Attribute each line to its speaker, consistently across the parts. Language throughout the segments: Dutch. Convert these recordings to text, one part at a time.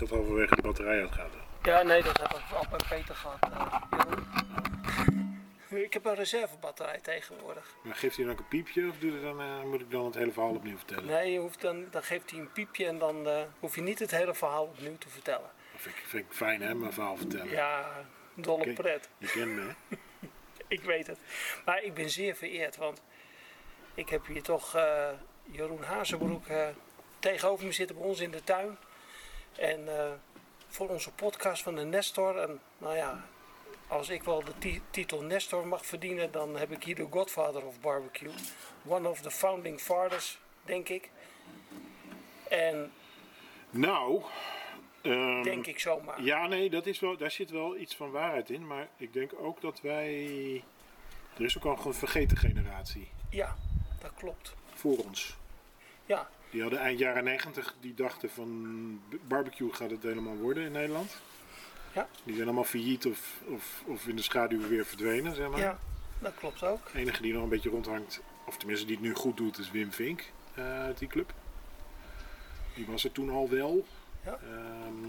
Speaker 1: dat halverwege de batterij uitgaat.
Speaker 2: Ja, nee, dat heb ik al bij Peter gehad. eh, ik heb een reservebatterij tegenwoordig.
Speaker 1: Maar geeft hij dan ook een piepje of doet dan, eh, moet ik dan het hele verhaal opnieuw vertellen?
Speaker 2: Nee, je hoeft dan, dan geeft hij een piepje en dan eh, hoef je niet het hele verhaal opnieuw te vertellen.
Speaker 1: Dat vind ik, vind ik fijn hè, mijn verhaal vertellen.
Speaker 2: Ja, dolle
Speaker 1: Kijk.
Speaker 2: pret.
Speaker 1: Je kent me hè?
Speaker 2: Ik weet het. Maar ik ben zeer vereerd, want ik heb hier toch Jeroen Hazenbroek tegenover me zitten bij ons in de tuin. En eh, voor onze podcast van de Nestor. En nou ja, als ik wel de ti- titel Nestor mag verdienen, dan heb ik hier de Godfather of Barbecue. One of the founding fathers, denk ik. En
Speaker 1: Nou, ehm,
Speaker 2: denk ik zomaar.
Speaker 1: ja nee, dat is wel, daar zit wel iets van waarheid in. Maar ik denk ook dat wij... Er is ook al een vergeten generatie
Speaker 2: Ja, dat klopt.
Speaker 1: voor ons.
Speaker 2: Ja,
Speaker 1: Die hadden eind jaren 90, die dachten van barbecue gaat het helemaal worden in Nederland.
Speaker 2: Ja.
Speaker 1: Die zijn allemaal failliet of, of, of in de schaduw weer verdwenen, zeg maar.
Speaker 2: ja, dat klopt ook.
Speaker 1: De enige die nog een beetje rondhangt, of tenminste die het nu goed doet, is Wim Vink eh, uit die club. Die was er toen al wel.
Speaker 2: Ja.
Speaker 1: Ehm,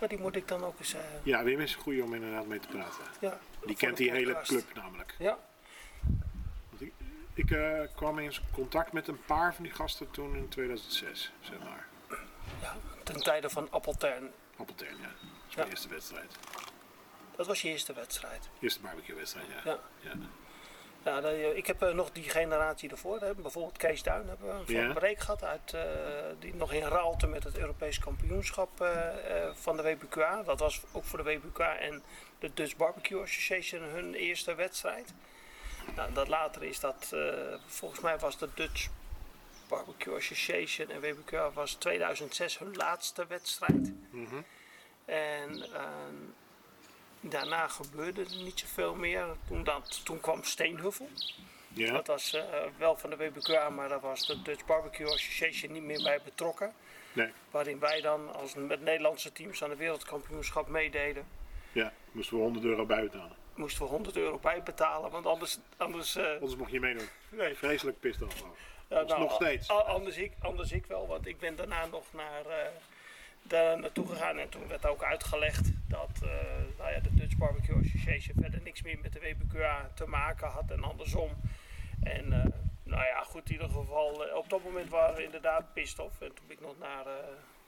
Speaker 2: Maar die moet ik dan ook eens... eh,
Speaker 1: ja, Wim is een goeie om inderdaad mee te praten.
Speaker 2: ja,
Speaker 1: Die kent die hele club namelijk.
Speaker 2: Ja,
Speaker 1: ik eh, kwam in contact met een paar van die gasten toen in 2006, zeg maar.
Speaker 2: ja, ten tijde van Appeltern.
Speaker 1: Appeltern, ja. Dat is
Speaker 2: Ja.
Speaker 1: mijn eerste wedstrijd.
Speaker 2: Dat was je eerste wedstrijd.
Speaker 1: Eerste barbecue wedstrijd, ja.
Speaker 2: Ja.
Speaker 1: ja.
Speaker 2: Ja, dat- ik heb eh, nog die generatie ervoor. Bijvoorbeeld Kees Duin hebben we van
Speaker 1: Ja.
Speaker 2: Breek gehad. Uit, eh, die nog in Raalte met het Europees kampioenschap eh, eh, van de WBQA. Dat was ook voor de WBQA en de Dutch Barbecue Association hun eerste wedstrijd. Nou, dat later is dat, eh, volgens mij was de Dutch Barbecue Association en WBQA was 2006 hun laatste wedstrijd.
Speaker 1: Mhm.
Speaker 2: En ehm, daarna gebeurde er niet zoveel meer. Toen, dat, toen kwam Steenhuffel.
Speaker 1: Ja.
Speaker 2: Dat was eh, wel van de WBQA, maar daar was de Dutch Barbecue Association niet meer bij betrokken.
Speaker 1: Nee,
Speaker 2: Waarin wij dan als met Nederlandse teams aan de wereldkampioenschap meededen.
Speaker 1: ja. Moesten we 100 euro buitenhalen.
Speaker 2: Moesten we 100 euro bijbetalen, want anders... anders eh,
Speaker 1: Anders mocht je meedoen.
Speaker 2: nee,
Speaker 1: Vreselijk pist af.
Speaker 2: Ja,
Speaker 1: Dat is nog steeds.
Speaker 2: Anders ik, anders ik wel, want ik ben daarna nog naar, eh, daar naartoe gegaan en toen werd ook uitgelegd dat eh, nou ja, de Dutch Barbecue Association verder niks meer met de WBQA te maken had en andersom. En eh, nou ja, goed, in ieder geval, eh, op dat moment waren we inderdaad pissed off. En toen ben ik nog naar, eh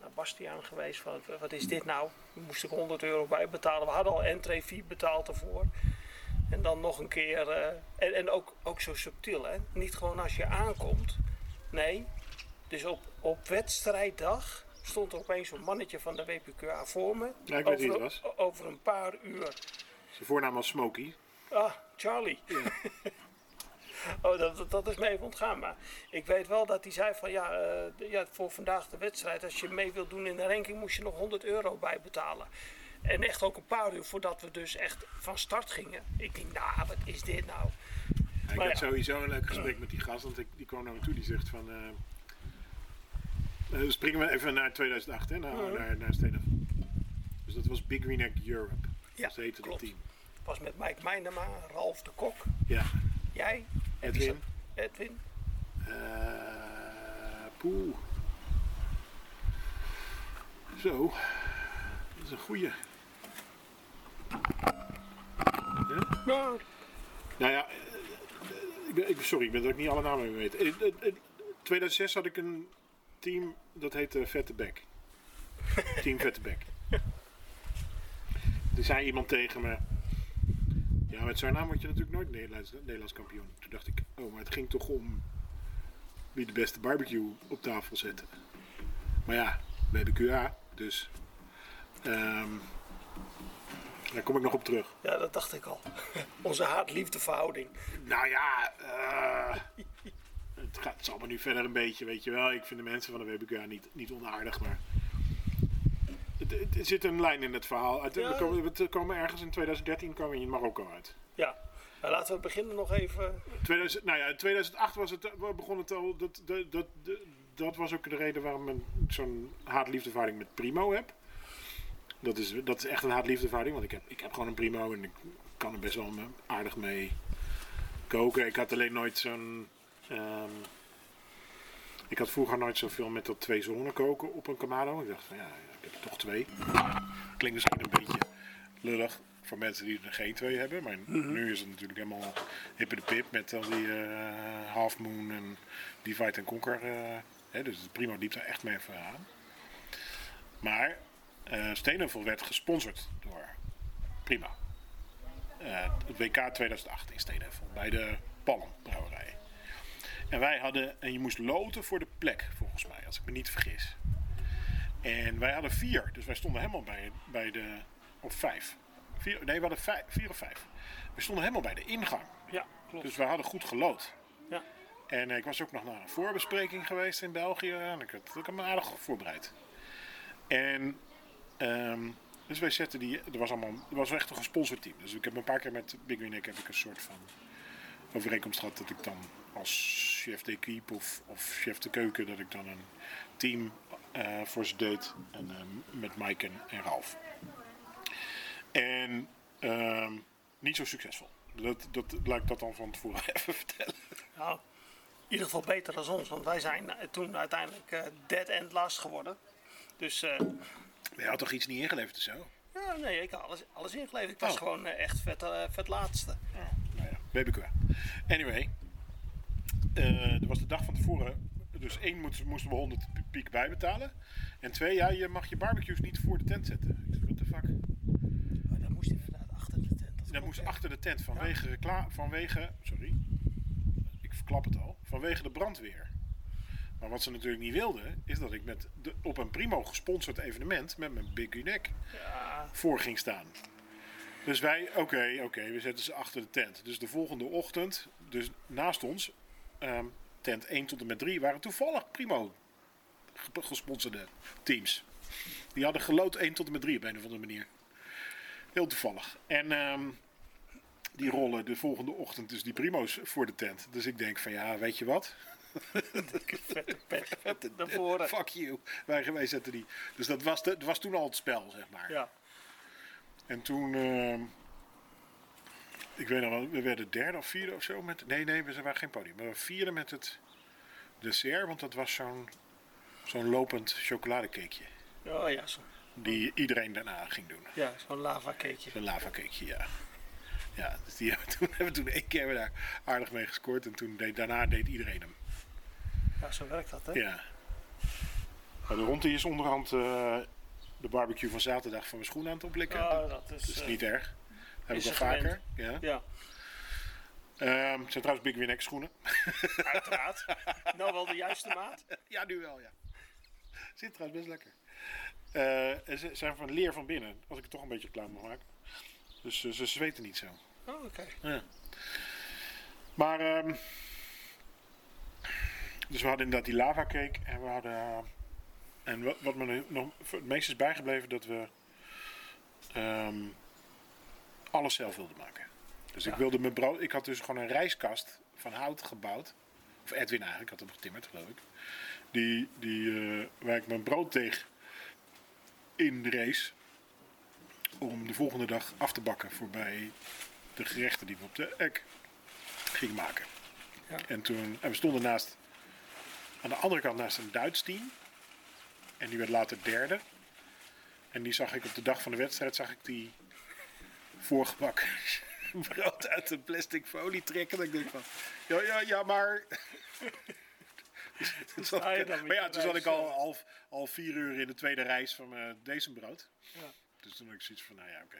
Speaker 2: naar Bastiaan geweest van, wat is dit nou? Moest ik 100 euro bijbetalen. We hadden al entree fee betaald ervoor. En dan nog een keer, eh, en, en ook, ook zo subtiel, hè? Niet gewoon als je aankomt. Nee, dus op, op wedstrijddag stond er opeens een mannetje van de WPQA voor me.
Speaker 1: Ja, ik weet
Speaker 2: over,
Speaker 1: het was.
Speaker 2: Over een paar uur.
Speaker 1: Zijn voornaam was Smokey.
Speaker 2: Ah, Charlie. oh, dat, dat, is me even ontgaan. Maar ik weet wel dat hij zei van ja, eh, ja, voor vandaag de wedstrijd, als je mee wilt doen in de ranking, moest je nog 100 euro bijbetalen. En echt ook een paar uur voordat we dus echt van start gingen. Ik denk, nou, wat is dit nou?
Speaker 1: Ik
Speaker 2: Maar
Speaker 1: had
Speaker 2: ja.
Speaker 1: sowieso een leuk gesprek met die gast, want ik, die kwam naar me toe. Die zegt van... eh, springen we even naar 2008, hè, naar,
Speaker 2: Mhm.
Speaker 1: naar, naar Stenen. Dus dat was Big Green Egg Europe.
Speaker 2: Ja,
Speaker 1: dat heette
Speaker 2: klopt.
Speaker 1: team.
Speaker 2: was met Mike Meijnema, Ralf de Kok,
Speaker 1: Ja.
Speaker 2: jij,
Speaker 1: Edwin.
Speaker 2: Edwin.
Speaker 1: Eh poeh. Zo. Dat is een goeie.
Speaker 2: Nou,
Speaker 1: Nou ja, eh, ik ben, ik, sorry, ik ben er ook niet alle namen mee weten. In eh, 2006 had ik een team dat heette Vette Bek. team Vette Bek. Er zei iemand tegen me. Ja, met zo'n naam word je natuurlijk nooit Nederlands, Nederlands kampioen. Toen dacht ik, oh, maar het ging toch om wie de beste barbecue op tafel zette. Maar ja, we hebben QA, dus ehm, daar kom ik nog op terug.
Speaker 2: ja, dat dacht ik al. Onze haat-liefde verhouding.
Speaker 1: Nou ja, eh, het, gaat, het zal me nu verder een beetje, weet je wel. Ik vind de mensen van de WBK niet, niet onaardig, maar... Het, het- er zit een lijn in het verhaal. Het-
Speaker 2: Ja.
Speaker 1: We, komen, we komen ergens in 2013 komen we in Marokko uit.
Speaker 2: Ja, nou, laten we beginnen nog even.
Speaker 1: 2000, nou ja, in 2008 was het, begon het al... Dat, dat, dat, was ook de reden waarom ik zo'n haat-liefdeverhouding met Primo heb. Dat is, dat is echt een haat-liefdeverhouding, want ik heb, ik heb gewoon een Primo en ik kan er best wel aardig mee koken. Ik had alleen nooit zo'n... ehm, Ik had vroeger nooit zoveel met dat twee zonen koken op een Kamado. Ik dacht van ja, toch twee. Klinkt misschien een beetje lullig voor mensen die er geen twee hebben. Maar nu is het natuurlijk helemaal hip in de pip met al die eh, Half Moon en Divide and Conquer. eh, hè, dus het Primo liep daar echt mee vooraan. Maar eh Steenheuvel werd gesponsord door Prima. Het WK 2008 in Steenheuvel bij de Palmbrouwerij. En wij hadden, en je moest loten voor de plek, volgens mij, als ik me niet vergis. En wij hadden vier, dus wij stonden helemaal bij, bij de, of vijf. Vier, nee, we hadden vijf, vier of vijf. We stonden helemaal bij de ingang.
Speaker 2: Ja, klopt.
Speaker 1: Dus we hadden goed gelood.
Speaker 2: Ja.
Speaker 1: En ik was ook nog naar een voorbespreking geweest in België. En ik had, ik had me aardig voorbereid. En ehm, dus wij zetten die. Er was allemaal. Het was echt een gesponsord team. Dus ik heb een paar keer met Big Win heb ik een soort van overeenkomst gehad dat ik dan als chef d'équipe of, of chef de keuken dat ik dan een team voor ze deed. En, ehm, met Mike en, en Ralf. En ehm, niet zo succesvol. Dat, dat laat ik dat dan van tevoren even vertellen.
Speaker 2: Nou, in ieder geval beter dan ons, want wij zijn eh, toen uiteindelijk eh, dead end last geworden. Dus eh,
Speaker 1: Maar je had toch iets niet ingeleverd of zo?
Speaker 2: ja, nee, ik had alles, alles ingeleverd. Ik was
Speaker 1: Oh.
Speaker 2: gewoon eh, echt vet, eh, vet laatste.
Speaker 1: Nou ja, BBQ. Anyway, eh er was de dag van tevoren. Dus één moesten, moesten we 100 piek bijbetalen. En twee, ja, je mag je barbecues niet voor de tent zetten. Ik zei, what the fuck?
Speaker 2: Maar dat moest inderdaad achter de tent. Dat
Speaker 1: Dat moest achter de tent vanwege, recla- vanwege, sorry, ik verklap het al, vanwege de brandweer. Maar wat ze natuurlijk niet wilden, is dat ik met de, op een primo gesponsord evenement met mijn Big Neck
Speaker 2: Ja,
Speaker 1: voor ging staan. Dus wij, oké, oké, we zetten ze achter de tent. Dus de volgende ochtend, dus naast ons, ehm, tent 1 tot en met 3, waren toevallig primo ge- gesponsorde teams. Die hadden geloot 1 tot en met 3 op een of andere manier. Heel toevallig. En ehm, die rollen de volgende ochtend dus die primo's voor de tent. Dus ik denk van ja, weet je wat?
Speaker 2: vette pet. Vette naar voren.
Speaker 1: Fuck you. Wij, wij zetten die. Dus dat was, de, dat was toen al het spel, zeg maar.
Speaker 2: Ja.
Speaker 1: En toen, ehm, ik weet nog wel, we werden derde of vierde of zo met, nee nee, we waren geen podium, maar we vierde met het dessert, want dat was zo'n zo'n lopend chocoladecakeje.
Speaker 2: Oh ja, zo,
Speaker 1: Die iedereen daarna ging doen.
Speaker 2: ja, zo'n lava cakeje.
Speaker 1: Een lavacakeje, ja. Ja, dus die hebben we toen, hebben we toen één keer daar aardig mee gescoord en toen deed, daarna deed iedereen hem.
Speaker 2: Ja, zo werkt dat, hè?
Speaker 1: Ja. Nou, de rondte is onderhand eh, de barbecue van zaterdag van mijn schoen aan het oplikken.
Speaker 2: Oh, dat is,
Speaker 1: dat is
Speaker 2: eh,
Speaker 1: niet erg. Heb
Speaker 2: is
Speaker 1: ik wel
Speaker 2: er
Speaker 1: vaker. Ja.
Speaker 2: Ja,
Speaker 1: Ehm, het zijn trouwens Big Win X schoenen.
Speaker 2: uiteraard. nou wel de juiste maat.
Speaker 1: ja, nu wel, ja. Zit trouwens best lekker. En ze zijn van leer van binnen, als ik het toch een beetje klaar mag maken. Dus eh, ze zweten niet zo.
Speaker 2: Oh, oké.
Speaker 1: Ja. Maar, ehm, dus we hadden inderdaad die lava cake en we hadden, en wat, wat me nog voor het meest is bijgebleven, dat we ehm, alles zelf wilden maken. Dus ik wilde mijn brood, ik had dus gewoon een rijskast van hout gebouwd. Of Edwin eigenlijk, had hem getimmerd geloof ik. Die, die, eh, waar ik mijn brooddeeg in race om de volgende dag af te bakken voorbij de gerechten die we op de ek gingen maken.
Speaker 2: Ja.
Speaker 1: En toen, en we stonden naast, aan de andere kant naast een Duits team. En die werd later derde. En die zag ik op de dag van de wedstrijd, zag ik die voorgebakken brood uit een plastic folie trekken. En ik denk van, ja, ja, ja, maar... Toen ik-
Speaker 2: dan met
Speaker 1: maar ja, toen zat ik al, al, vier uur in de tweede reis van mijn brood.
Speaker 2: Ja.
Speaker 1: Dus toen had ik zoiets van, nou ja, oké.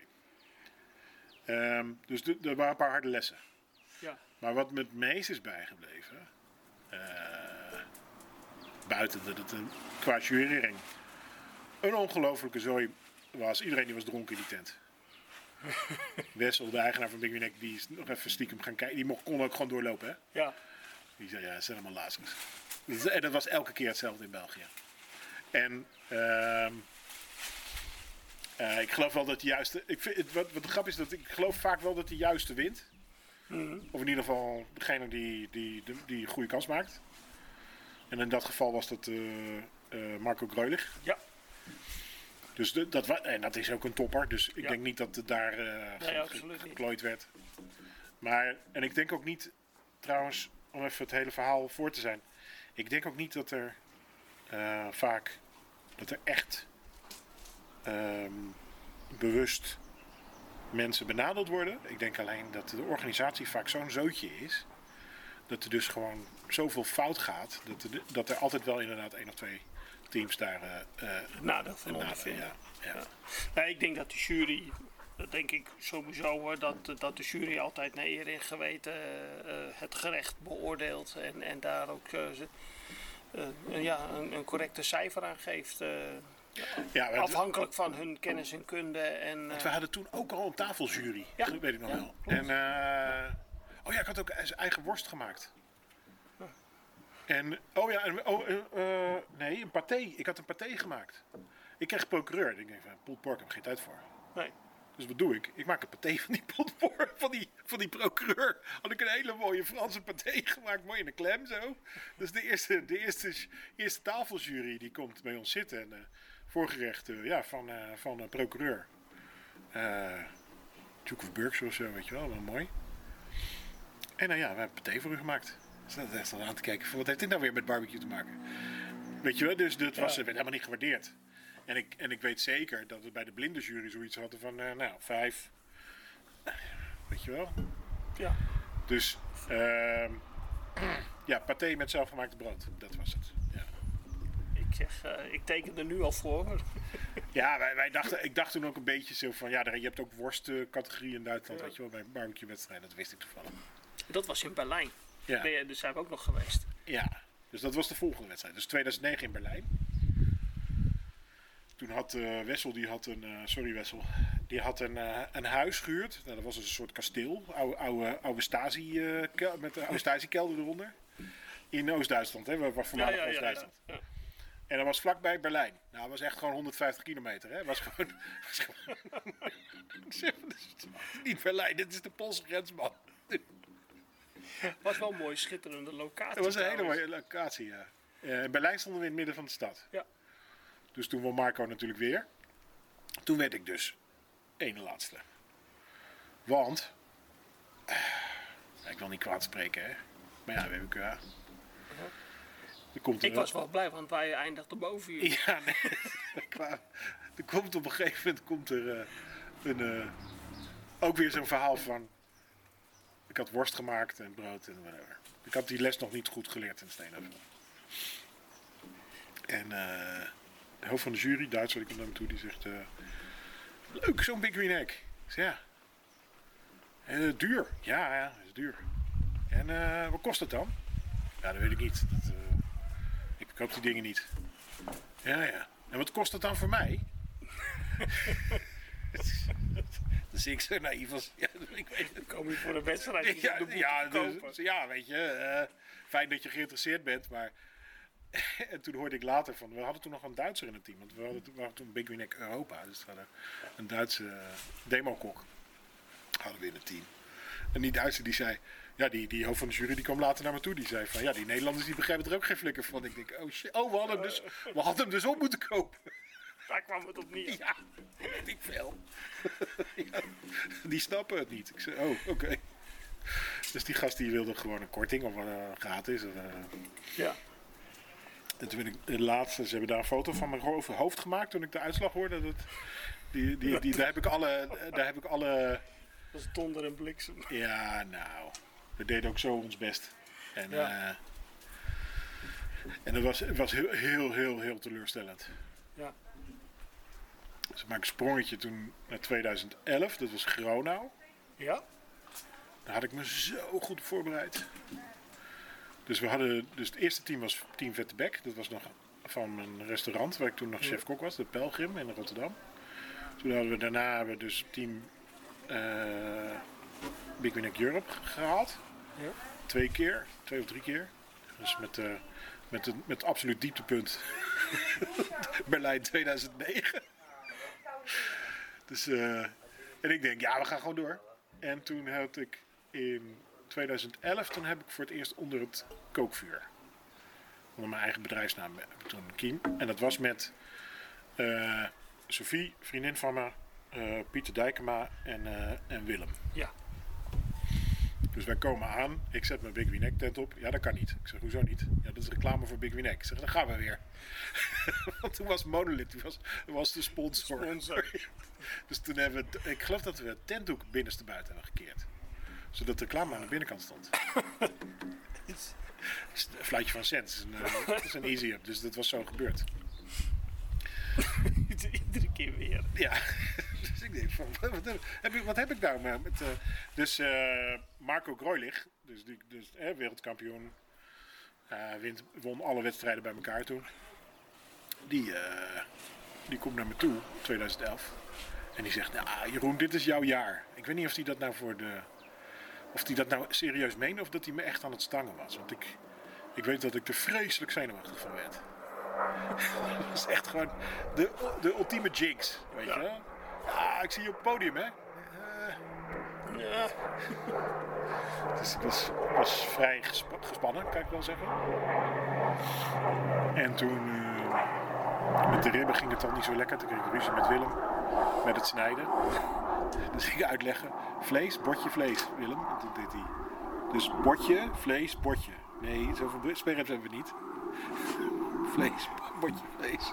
Speaker 1: Ehm, dus de- er waren een paar harde lessen.
Speaker 2: Ja.
Speaker 1: Maar wat me het meest is bijgebleven, eh, buiten dat het een, qua jurering een ongelofelijke zooi was. Iedereen die was dronken in die tent. Wessel, de eigenaar van Big Egg, die is nog even stiekem gaan kijken. Die mocht, kon ook gewoon doorlopen, hè?
Speaker 2: Ja.
Speaker 1: Die zei, ja, het zijn allemaal lazers. En dat was elke keer hetzelfde in België. En ehm, eh, ik geloof wel dat de juiste... Ik vind, wat, wat de grap is, dat ik geloof vaak wel dat de juiste wint. Of in ieder geval degene die, die, die, goede kans maakt. En in dat geval was dat eh, eh, Marco Greulich.
Speaker 2: Ja.
Speaker 1: Dus de, dat, wa- en dat is ook een topper. Dus ik
Speaker 2: Ja.
Speaker 1: denk niet dat het daar eh ge-
Speaker 2: Nee,
Speaker 1: ge-
Speaker 2: absoluut niet.
Speaker 1: geklooid werd. Maar, en ik denk ook niet, trouwens, om even het hele verhaal voor te zijn. Ik denk ook niet dat er eh, vaak dat er echt ehm, bewust mensen benadeeld worden. Ik denk alleen dat de organisatie vaak zo'n zootje is. Dat er dus gewoon zoveel fout gaat. Dat er, dat er altijd wel inderdaad één of twee teams daar
Speaker 2: Nadeel van ondervinden.
Speaker 1: ja, ja.
Speaker 2: Nou, ik denk dat de jury, dat denk ik sowieso hoor, dat, dat de jury altijd naar eer en geweten eh, het gerecht beoordeelt en, en daar ook eh, ja, een, een correcte cijfer aan geeft.
Speaker 1: Ja,
Speaker 2: afhankelijk van hun kennis en kunde. En, eh,
Speaker 1: we hadden toen ook al een tafeljury.
Speaker 2: Ja.
Speaker 1: Dat weet ik nog wel. En, oh ja, ik had ook zijn eigen worst gemaakt. En, oh ja, en, oh, eh, eh, nee, een paté. Ik had een paté gemaakt. Ik kreeg procureur. Ik denk van, pulled pork, heb ik geen tijd voor.
Speaker 2: nee.
Speaker 1: Dus wat doe ik? Ik maak een paté van die potpour, van die, van die procureur. Had ik een hele mooie Franse paté gemaakt, mooi in een klem zo. Dus de eerste, de eerste, eerste tafeljury die komt bij ons zitten. En, eh, voorgerecht eh, ja, van, eh, van een procureur. Eh Duke of Berkshire of zo, weet je wel, wel mooi. En nou ja, we hebben paté voor u gemaakt. Dus dat is dan aan te kijken wat heeft dit nou weer met barbecue te maken? Weet je wel, dus dat was,
Speaker 2: Ja.
Speaker 1: werd helemaal niet gewaardeerd. En ik, en ik weet zeker dat we bij de blinde jury zoiets hadden van, eh, nou, vijf. Weet je wel?
Speaker 2: Ja.
Speaker 1: Dus, ehm, ja, paté met zelfgemaakte brood. Dat was het. Ja,
Speaker 2: Ik zeg, eh, ik teken er nu al voor.
Speaker 1: ja wij, wij dachten, ik dacht toen ook een beetje zo van, ja, je hebt ook worstcategorie in Duitsland, weet je wel, bij barbecue wedstrijden. Dat wist ik toevallig.
Speaker 2: Dat was in Berlijn.
Speaker 1: Ja,
Speaker 2: Ben je, dus zijn we ook nog geweest.
Speaker 1: ja. Dus dat was de volgende wedstrijd. Dus 2009 in Berlijn. Toen had eh, Wessel, die had een, eh, sorry Wessel, die had een, eh, een huis gehuurd. Nou, dat was dus een soort kasteel, oude, oude, oude Stasi, met een oude Stasi-kelder eronder. In Oost-Duitsland, hè, waar voormalig Oost-Duitsland.
Speaker 2: ja.
Speaker 1: En dat was vlakbij Berlijn. Nou, dat was echt gewoon 150 kilometer. Hè? Was gewoon, was gewoon niet Berlijn, dit is de Poolse grens, man.
Speaker 2: Was wel een mooie, schitterende locatie.
Speaker 1: Het was een hele mooie locatie, ja. Eh, in Berlijn stonden we in het midden van de stad.
Speaker 2: Ja.
Speaker 1: Dus toen won Marco natuurlijk weer. Toen werd ik dus ene laatste. Want, eh, ik wil niet kwaad spreken, hè. Maar ja. Er komt er
Speaker 2: Ik was wel blij, want wij eindigden boven jullie.
Speaker 1: Ja, nee. Er komt op een gegeven moment komt er eh, een, eh, ook weer zo'n verhaal van. Ik had worst gemaakt en brood en whatever. Ik had die les nog niet goed geleerd in Steenhoven. En eh, de hoofd van de jury, Duitser, die komt naar me toe, die zegt: eh, Leuk, zo'n Big Green Egg. Ik zeg ja. "Eh, duur. Ja, ja, is duur. En eh, wat kost het dan? Ja, dat weet ik niet. Dat, ik koop die dingen niet. Ja, ja. En wat kost het dan voor mij? dus ik zo naïef als... Ja, ik weet het.
Speaker 2: Kom je voor een wedstrijd
Speaker 1: Ja,
Speaker 2: de
Speaker 1: ja,
Speaker 2: kopen.
Speaker 1: dus- ja, weet je. eh, fijn dat je geïnteresseerd bent, maar... en toen hoorde ik later van... We hadden toen nog een Duitser in het team. Want we hadden, we hadden toen Big Win Egg Europa. Dus we hadden een Duitse uh, demokok. Hadden we in het team. En die Duitser die zei... Ja, die, die hoofd van de jury die kwam later naar me toe. Die zei van... Ja, die Nederlanders die begrijpen er ook geen flikker van. Ik denk... Oh shit. Oh, we hadden hem dus, we hadden hem dus op moeten kopen.
Speaker 2: Daar kwam het op neer.
Speaker 1: Ja, weet ik veel. ja, die snappen het niet. Ik zei, oh, oké. Dus die gast die wilde gewoon een korting of uh, gratis. Of, uh.
Speaker 2: Ja.
Speaker 1: En toen ben ik de laatste, ze hebben daar een foto van mijn hoofd gemaakt toen ik de uitslag hoorde. Dat, die, die, die, daar heb ik alle, daar heb ik alle...
Speaker 2: Dat is donder en bliksem.
Speaker 1: Ja, nou, we deden ook zo ons best. En,
Speaker 2: Ja.
Speaker 1: uh, en dat was, het was heel, heel, heel, heel teleurstellend.
Speaker 2: Ja.
Speaker 1: Ik maak een sprongetje toen naar 2011, dat was Gronau.
Speaker 2: Ja?
Speaker 1: Daar had ik me zo goed op voorbereid. Dus we hadden, dus het eerste team was Team Vettebek. Dat was nog van een restaurant waar ik toen nog chef-kok was, de Pelgrim in Rotterdam. Toen hadden we daarna hebben we dus team eh Big Europe gehaald.
Speaker 2: Ja.
Speaker 1: Twee keer, twee of drie keer. Dus met, eh met, met absoluut dieptepunt Berlijn 2009. Dus, eh, en ik denk, ja, we gaan gewoon door. En toen had ik in 2011, toen heb ik voor het eerst onder het kookvuur. Onder mijn eigen bedrijfsnaam heb ik toen Kiem. En dat was met eh, Sophie, vriendin van me, eh, Pieter Dijkema en, en Willem.
Speaker 2: Ja.
Speaker 1: Dus wij komen aan. Ik zet mijn Big Winek tent op. Ja, dat kan niet. Ik zeg, hoezo niet? Ja, dat is reclame voor Big Winek. Ik zeg, dan gaan we weer. Want toen was Monolith, die was, was de sponsor.
Speaker 2: Sponsor.
Speaker 1: dus toen hebben we, ik geloof dat we het tentdoek binnenste buiten hebben gekeerd. Zodat de reclame aan de binnenkant stond. Een fluitje van cent is een, eh, is een easy up. Dus dat was zo gebeurd.
Speaker 2: Iedere keer weer.
Speaker 1: Ja, dus ik denk van, wat, heb, ik, wat heb ik nou met... eh, dus eh, Marco Greulich, dus, die, dus wereldkampioen, eh, wint, won alle wedstrijden bij elkaar toen. Die, die komt naar me toe, 2011. En die zegt, nou Jeroen, dit is jouw jaar. Ik weet niet of hij dat nou voor de... Of hij dat nou serieus meende of dat hij me echt aan het stangen was. Want ik, ik weet dat ik er vreselijk zenuwachtig van werd. Dat is echt gewoon de, de ultieme jinx, weet
Speaker 2: Ja.
Speaker 1: je wel? Ja, ik zie je op het podium, hè?
Speaker 2: Ja.
Speaker 1: Dus ik was, was vrij gespa- gespannen, kan ik wel zeggen. En toen eh, met de ribben ging het al niet zo lekker. Toen kreeg ik ruzie met Willem, met het snijden. Dus ik uitleggen, vlees, bordje, vlees, Willem. En toen deed hij. Dus bordje, vlees, bordje. Nee, zoveel sperreps hebben we niet. Vlees, bordje, vlees.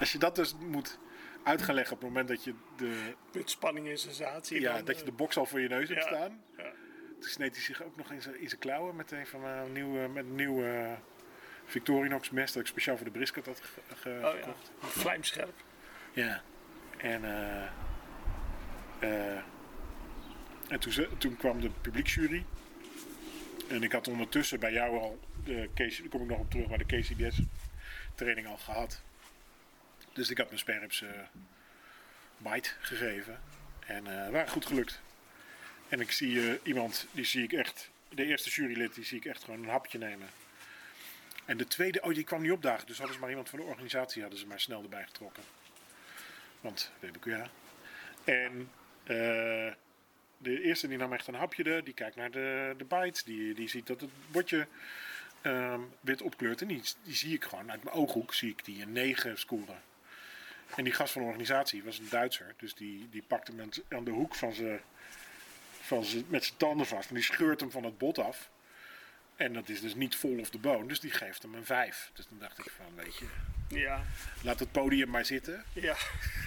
Speaker 1: Als je dat dus moet uit gaan leggen op het moment dat je de,
Speaker 2: Met spanning en sensatie.
Speaker 1: ja, dat je
Speaker 2: eh,
Speaker 1: de box al voor je neus hebt
Speaker 2: ja,
Speaker 1: staan.
Speaker 2: ja.
Speaker 1: Toen sneed hij zich ook nog in zijn, in zijn klauwen met een, van een nieuwe, met een nieuw eh, Victorinox mes dat ik speciaal voor de brisket had ge- ge-
Speaker 2: Oh ja,
Speaker 1: gekocht.
Speaker 2: vlijmscherp.
Speaker 1: Ja. En, eh, eh, en toen, ze- toen kwam de publieksjury. En ik had ondertussen bij jou al, de case, daar kom ik nog op terug, maar de KCBS training al gehad. Dus ik had mijn sperrips eh bite gegeven. En eh waren goed gelukt. En ik zie eh, iemand, die zie ik echt, de eerste jurylid, die zie ik echt gewoon een hapje nemen. En de tweede, oh die kwam niet opdagen. Dus hadden ze maar iemand van de organisatie, hadden ze maar snel erbij getrokken. Want WBQA. En de eerste die nam echt een hapje, de, die kijkt naar de, de bites. Die, die ziet dat het bordje ehm, wit opkleurt. En die, die zie ik gewoon, uit mijn ooghoek zie ik die een 9 scoren. En die gast van de organisatie was een Duitser. Dus die, die pakte hem aan de hoek van zijn, van zijn, met zijn tanden vast. En die scheurt hem van het bot af. En dat is dus niet vol of de boon. Dus die geeft hem een 5. Dus dan dacht ik van, weet je,
Speaker 2: Ja,
Speaker 1: laat het podium maar zitten.
Speaker 2: ja.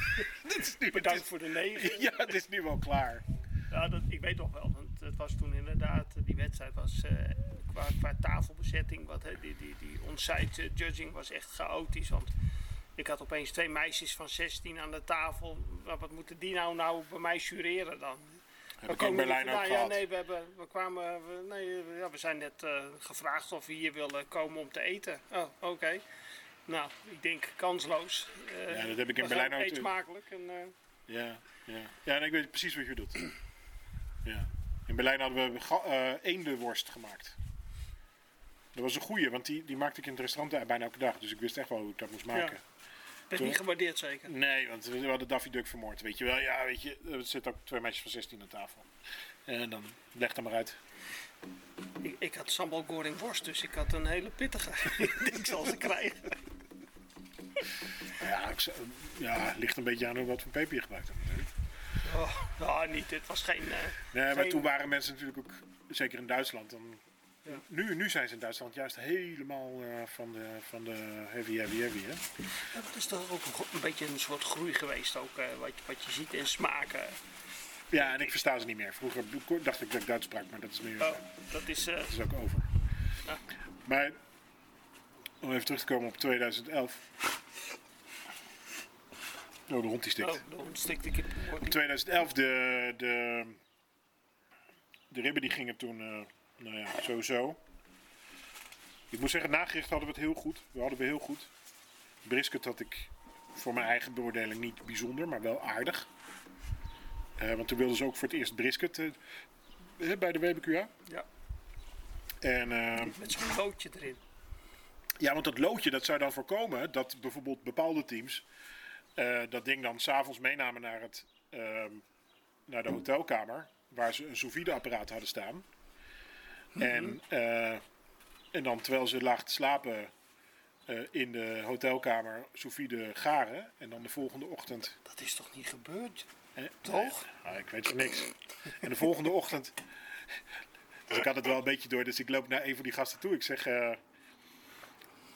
Speaker 1: Dit is nu,
Speaker 2: Bedankt voor de negen.
Speaker 1: Ja, het is nu wel klaar.
Speaker 2: Ja, dat, ik weet nog wel, was toen inderdaad, die wedstrijd was eh, qua, qua tafelbezetting, wat, hè, die, die, die onsite eh, judging was echt chaotisch. Want ik had opeens twee meisjes van 16 aan de tafel. Wat, moeten die nou, nou bij mij jureren dan?
Speaker 1: Heb ik
Speaker 2: komen
Speaker 1: in Berlijn ook
Speaker 2: vandaan? Ja, nee, we, hebben, we kwamen, we, nee, eh, ja, we zijn net eh, gevraagd of we hier willen komen om te eten. Oh, oké. Nou, ik denk kansloos. Eh,
Speaker 1: Ja, dat heb ik in Berlijn ook
Speaker 2: Eet smakelijk. En, eh,
Speaker 1: Ja, ja. ja en ik weet precies wat je bedoelt. Ja. In Berlijn hadden we ga- eh eendenworst gemaakt. Dat was een goeie, want die, die maakte ik in het restaurant bijna elke dag. Dus ik wist echt wel hoe ik dat moest maken.
Speaker 2: werd niet gewaardeerd zeker.
Speaker 1: Nee, want we hadden Daffy Duck vermoord. Weet je wel, ja, weet je, er zitten ook twee meisjes van 16 aan tafel. En dan leg er maar uit.
Speaker 2: Ik, ik had sambal goreng worst, dus ik had een hele pittige. ik zal ze krijgen.
Speaker 1: Ja, ik, ja, ligt een beetje aan hoe wat voor peper je gebruikt hebt. natuurlijk.
Speaker 2: Oh, nou, niet. Het was geen. eh,
Speaker 1: Nee, maar toen waren mensen natuurlijk ook, zeker in Duitsland, dan,
Speaker 2: Ja.
Speaker 1: nu, nu zijn ze in Duitsland juist helemaal eh, van, de, van de heavy, heavy, heavy. Hè?
Speaker 2: ja, dat is toch ook een, een beetje een soort groei geweest, ook eh, wat, je- wat je ziet in smaken.
Speaker 1: Ja, en ik versta ze niet meer. Vroeger dacht ik dat ik Duits sprak, maar dat is nu
Speaker 2: Oh, dat is.
Speaker 1: dat is ook over. Maar om even terug te komen op 2011. Oh, de hond die stikt.
Speaker 2: oh, de hond stikt ik in de
Speaker 1: In
Speaker 2: oor.
Speaker 1: 2011, de, de, de ribben die gingen toen, eh, nou ja, sowieso. Ik moet zeggen, nagericht hadden we het heel goed. We hadden we heel goed. Brisket had ik voor mijn eigen beoordeling niet bijzonder, maar wel aardig. Eh, want toen wilden ze ook voor het eerst brisket eh, bij de WBQA.
Speaker 2: Ja,
Speaker 1: En
Speaker 2: met zo'n loodje erin.
Speaker 1: ja, want dat loodje dat zou dan voorkomen dat bijvoorbeeld bepaalde teams eh, dat ding dan s'avonds meenamen naar, het, ehm, naar de hotelkamer, waar ze een sous apparaat hadden staan. en, eh, en dan terwijl ze laag te slapen eh, in de hotelkamer sous garen. En dan de volgende ochtend...
Speaker 2: Dat is toch niet gebeurd?
Speaker 1: eh,
Speaker 2: Toch?
Speaker 1: Ah, ik weet van niks. En de volgende ochtend Dus ik had het wel een beetje door. Dus ik loop naar een van die gasten toe. Ik zeg,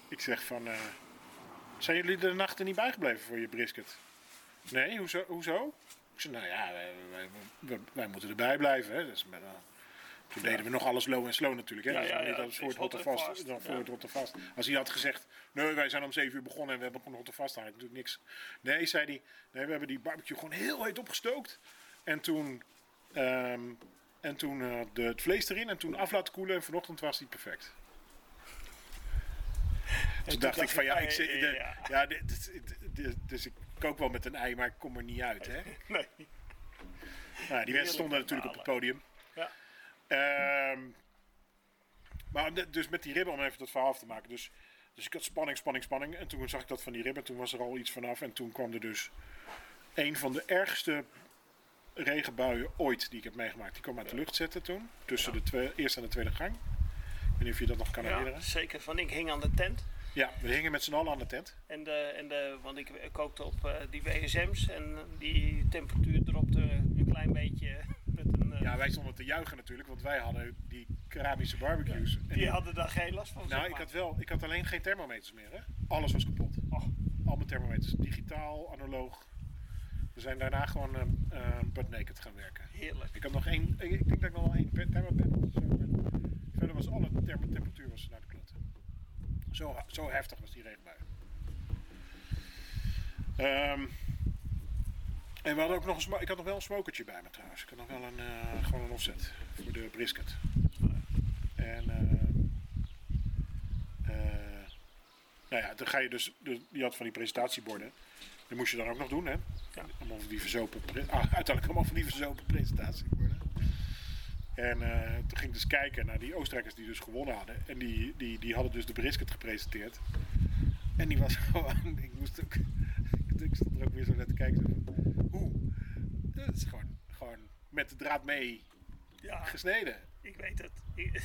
Speaker 1: ik zeg van, zijn jullie de nachten niet bijgebleven voor je brisket? Nee, hoezo? hoezo? Ik zei, nou ja, wij, wij, wij, wij moeten erbij blijven. Hè. Dus met, eh, toen deden we nog alles low en slow natuurlijk. Hè?
Speaker 2: Ja,
Speaker 1: dus
Speaker 2: ja,
Speaker 1: niet
Speaker 2: ja,
Speaker 1: dat voor het vast.
Speaker 2: vast,
Speaker 1: Dan voor het rotte vast. Als hij had gezegd, nee, wij zijn om 7 uur begonnen en we hebben gewoon rotte vast, dan had ik natuurlijk niks. Nee, zei hij, nee, we hebben die barbecue gewoon heel heet opgestookt. En toen, ehm, en toen eh, de, het vlees erin en toen af laten koelen en vanochtend was die perfect. Toen dacht ik van ja, ik, zit- de-
Speaker 2: ja.
Speaker 1: dit- dit- dus ik kook wel met een ei, maar ik kom er niet uit. Hè?
Speaker 2: Nee.
Speaker 1: Nou, die mensen stonden natuurlijk op het podium.
Speaker 2: Ja.
Speaker 1: Ehm, maar de- dus met die ribben, om even dat verhaal af te maken. Dus, dus ik had spanning, spanning, spanning. En toen zag ik dat van die ribben. Toen was er al iets vanaf. En toen kwam er dus een van de ergste regenbuien ooit die ik heb meegemaakt. Die kwam uit de lucht zetten toen. Tussen de twee, eerste en de tweede gang. Ik weet niet of je dat nog kan
Speaker 2: Ja,
Speaker 1: herinneren.
Speaker 2: zeker. Van ik hing aan de tent.
Speaker 1: Ja, we hingen met z'n allen aan de tent.
Speaker 2: En de, en de, want ik kookte op eh, die WSM's en die temperatuur dropte een klein beetje met een... eh,
Speaker 1: Ja, wij stonden te juichen natuurlijk. Want wij hadden die keramische barbecues.
Speaker 2: Die hadden daar geen last van.
Speaker 1: Nou,
Speaker 2: zeg
Speaker 1: ik had wel, ik had alleen geen thermometers meer. Hè? Alles was kapot.
Speaker 2: Oh,
Speaker 1: Al mijn thermometers, digitaal, analoog. We zijn daarna gewoon uh, butt naked gaan werken.
Speaker 2: heerlijk.
Speaker 1: Ik had nog één, ik denk dat ik nog wel één maar Verder was alle temperatuur was naar de. Zo, zo heftig was die regenbui. Ehm, en we hadden ook nog een, ik had nog wel een smokertje bij me trouwens. Ik had nog wel een, eh, gewoon een offset voor de brisket. En ehm, eh, nou ja, dan ga je dus, de, je had van die presentatieborden. Die moest je dan ook nog doen, hè?
Speaker 2: Ja.
Speaker 1: Allemaal van die verzopen, ah, uiteindelijk allemaal van die verzopen presentatieborden. En eh, toen ging ik dus kijken naar die Oostenrijkers die dus gewonnen hadden. En die, die, die hadden dus de brisket gepresenteerd. En die was gewoon, ik moest ook, ik stond er ook weer zo naar te kijken. Hoe? Dat is gewoon, gewoon met de draad mee
Speaker 2: Ja,
Speaker 1: gesneden.
Speaker 2: ik weet het.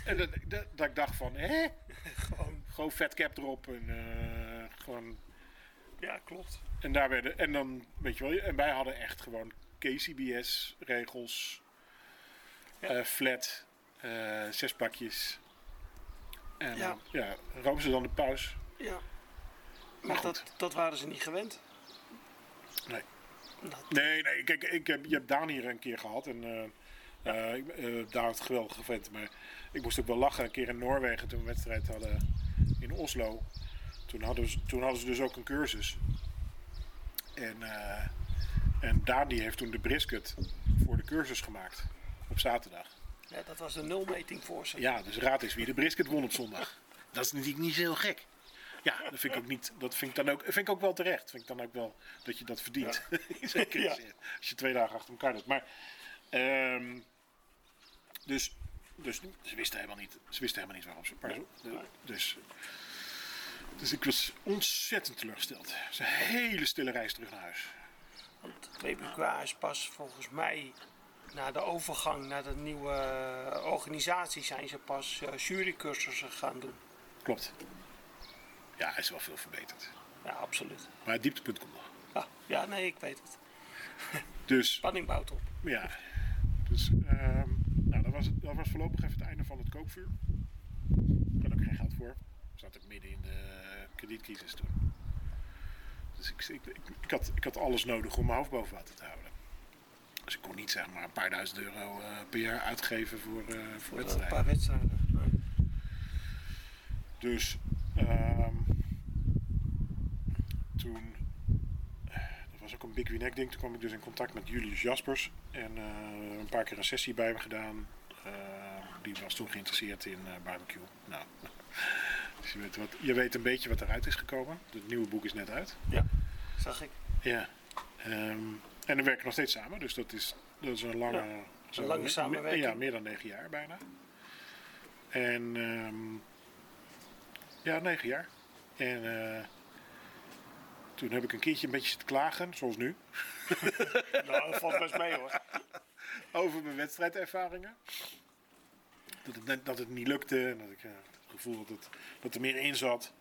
Speaker 1: En dat, dat, dat ik dacht van, hè?
Speaker 2: gewoon,
Speaker 1: Gewoon vetcap erop en eh, gewoon...
Speaker 2: ja, klopt.
Speaker 1: En daar werden, en dan, weet je wel, en wij hadden echt gewoon KCBS regels,
Speaker 2: Ja.
Speaker 1: eh, flat, eh, zes pakjes. En
Speaker 2: Ja.
Speaker 1: ja, ja roken ze dan de paus?
Speaker 2: Ja. Maar dat, dat waren ze niet gewend.
Speaker 1: Nee.
Speaker 2: Dat,
Speaker 1: Nee, nee, kijk, ik heb, je hebt Daan hier een keer gehad en eh eh, ik- eh, Daan had het geweldig vent, maar ik moest ook wel lachen. Een keer in Noorwegen toen we een wedstrijd hadden in Oslo. Toen hadden, ze, toen hadden ze dus ook een cursus. En, eh, en Daan die heeft toen de brisket voor de cursus gemaakt op zaterdag.
Speaker 2: ja, dat was de nulmeting voor ze.
Speaker 1: Ja, dus raad eens wie de brisket won op zondag. Dat is natuurlijk niet zo heel gek. Ja, dat vind ik ook niet. Dat vind ik dan ook, vind ik ook wel terecht. Vind ik dan ook wel dat je dat verdient. Zeker
Speaker 2: Ja.
Speaker 1: als, je, twee dagen achter elkaar doet. Maar, ehm, dus, dus ze wisten helemaal niet. Ze wisten helemaal niet waarom ze. Maar, dus, dus ik was ontzettend teleurgesteld. Het is een hele stille reis terug naar huis.
Speaker 2: Want WBQA is pas volgens mij na de overgang naar de nieuwe eh, organisatie zijn ze pas eh, jurycursussen gaan doen.
Speaker 1: Klopt. Ja, hij is wel veel verbeterd.
Speaker 2: Ja, absoluut.
Speaker 1: Maar het dieptepunt komt nog.
Speaker 2: Ja, ja nee, ik weet het.
Speaker 1: Dus
Speaker 2: Spanning bouwt op.
Speaker 1: Ja, dus ehm, nou, dat, was het, dat was voorlopig even het einde van het kookvuur. Ik had ook geen geld voor. Ik zat ook midden in de kredietcrisis toen. Dus ik, ik, ik, ik had, ik had alles nodig om mijn hoofd boven water te houden. Dus ik kon niet zeg maar een paar duizend euro eh, per jaar uitgeven voor, eh, voor
Speaker 2: Voor een
Speaker 1: wedstrijden.
Speaker 2: paar wedstrijden.
Speaker 1: Dus ehm, toen, eh, dat was ook een Big Winek ding, toen kwam ik dus in contact met Julius Jaspers. En eh, een paar keer een sessie bij hem gedaan. Eh, die was toen geïnteresseerd in barbecue. Nou, dus je weet, wat, je weet een beetje wat eruit is gekomen. Het nieuwe boek is net uit.
Speaker 2: Ja, zag ik.
Speaker 1: Ja. Ehm, en we werken nog steeds samen, dus dat is, dat is een lange,
Speaker 2: Ja,
Speaker 1: zo-
Speaker 2: lange samenwerking.
Speaker 1: Ja, meer dan negen jaar bijna. En ehm, ja, negen jaar. En eh, toen heb ik een keertje een beetje zitten klagen, zoals nu,
Speaker 2: Nou, dat valt best mee hoor.
Speaker 1: over mijn wedstrijdervaringen. Dat het, dat het niet lukte en dat ik eh, het gevoel had dat, dat er meer in zat.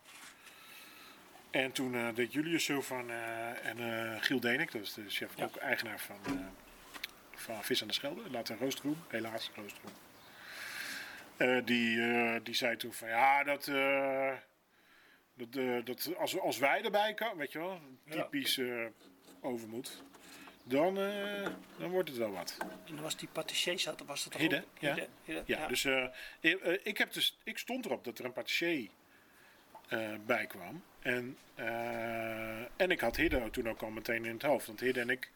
Speaker 1: En toen eh, deed Julius zo van, eh, en eh, Giel Denik, dat is de chef
Speaker 2: Ja.
Speaker 1: ook eigenaar van, van Vis aan de Schelde. Later Roostroom, helaas Roostroom. Die, die zei toen van ja, dat, dat, dat als, als wij erbij komen, weet je wel, typisch overmoed, dan, dan wordt het wel wat.
Speaker 2: En was die patissier zat, was dat toch
Speaker 1: Hidde,
Speaker 2: ook?
Speaker 1: ja. Ja, dus ik, ik, heb dus, ik stond erop dat er een patissier bij kwam. En, eh, en ik had Hidde toen ook al meteen in het hoofd. Want Hidde en ik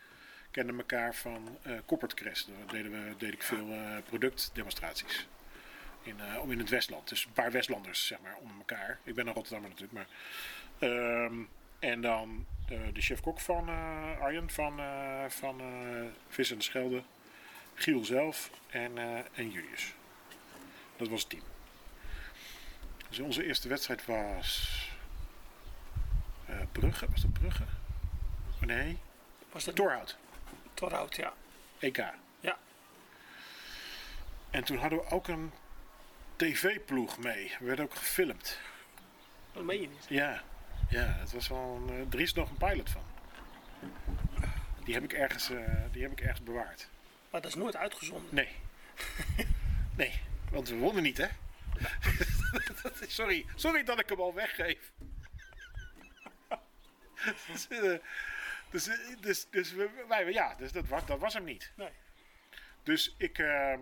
Speaker 1: kenden elkaar van Koppertcrest. Daar deden we, deed ik veel eh, productdemonstraties. In, om in het Westland. Dus een paar Westlanders, zeg maar, onder elkaar. Ik ben een Rotterdammer natuurlijk, maar... ehm, en dan de chef-kok van Arjen van, van Vis en de Schelde. Giel zelf en, en Julius. Dat was het team. Dus onze eerste wedstrijd was. Eh, Brugge, was dat Brugge? Oh, nee,
Speaker 2: Was dat
Speaker 1: Torhout,
Speaker 2: Torhout, ja.
Speaker 1: EK.
Speaker 2: Ja.
Speaker 1: En toen hadden we ook een tv-ploeg mee. We werden ook gefilmd.
Speaker 2: Dat meen je niet.
Speaker 1: Ja, ja het was wel een, eh, er is nog een pilot van. Die heb ik ergens, eh, die heb ik ergens bewaard.
Speaker 2: Maar dat is nooit uitgezonden.
Speaker 1: Nee. Nee, want we wonnen niet, hè? Sorry, sorry dat ik hem al weggeef. dus, eh, dus, eh, dus, dus we- wij, ja, dus dat, was, dat was hem niet.
Speaker 2: Nee.
Speaker 1: Dus ik. ehm,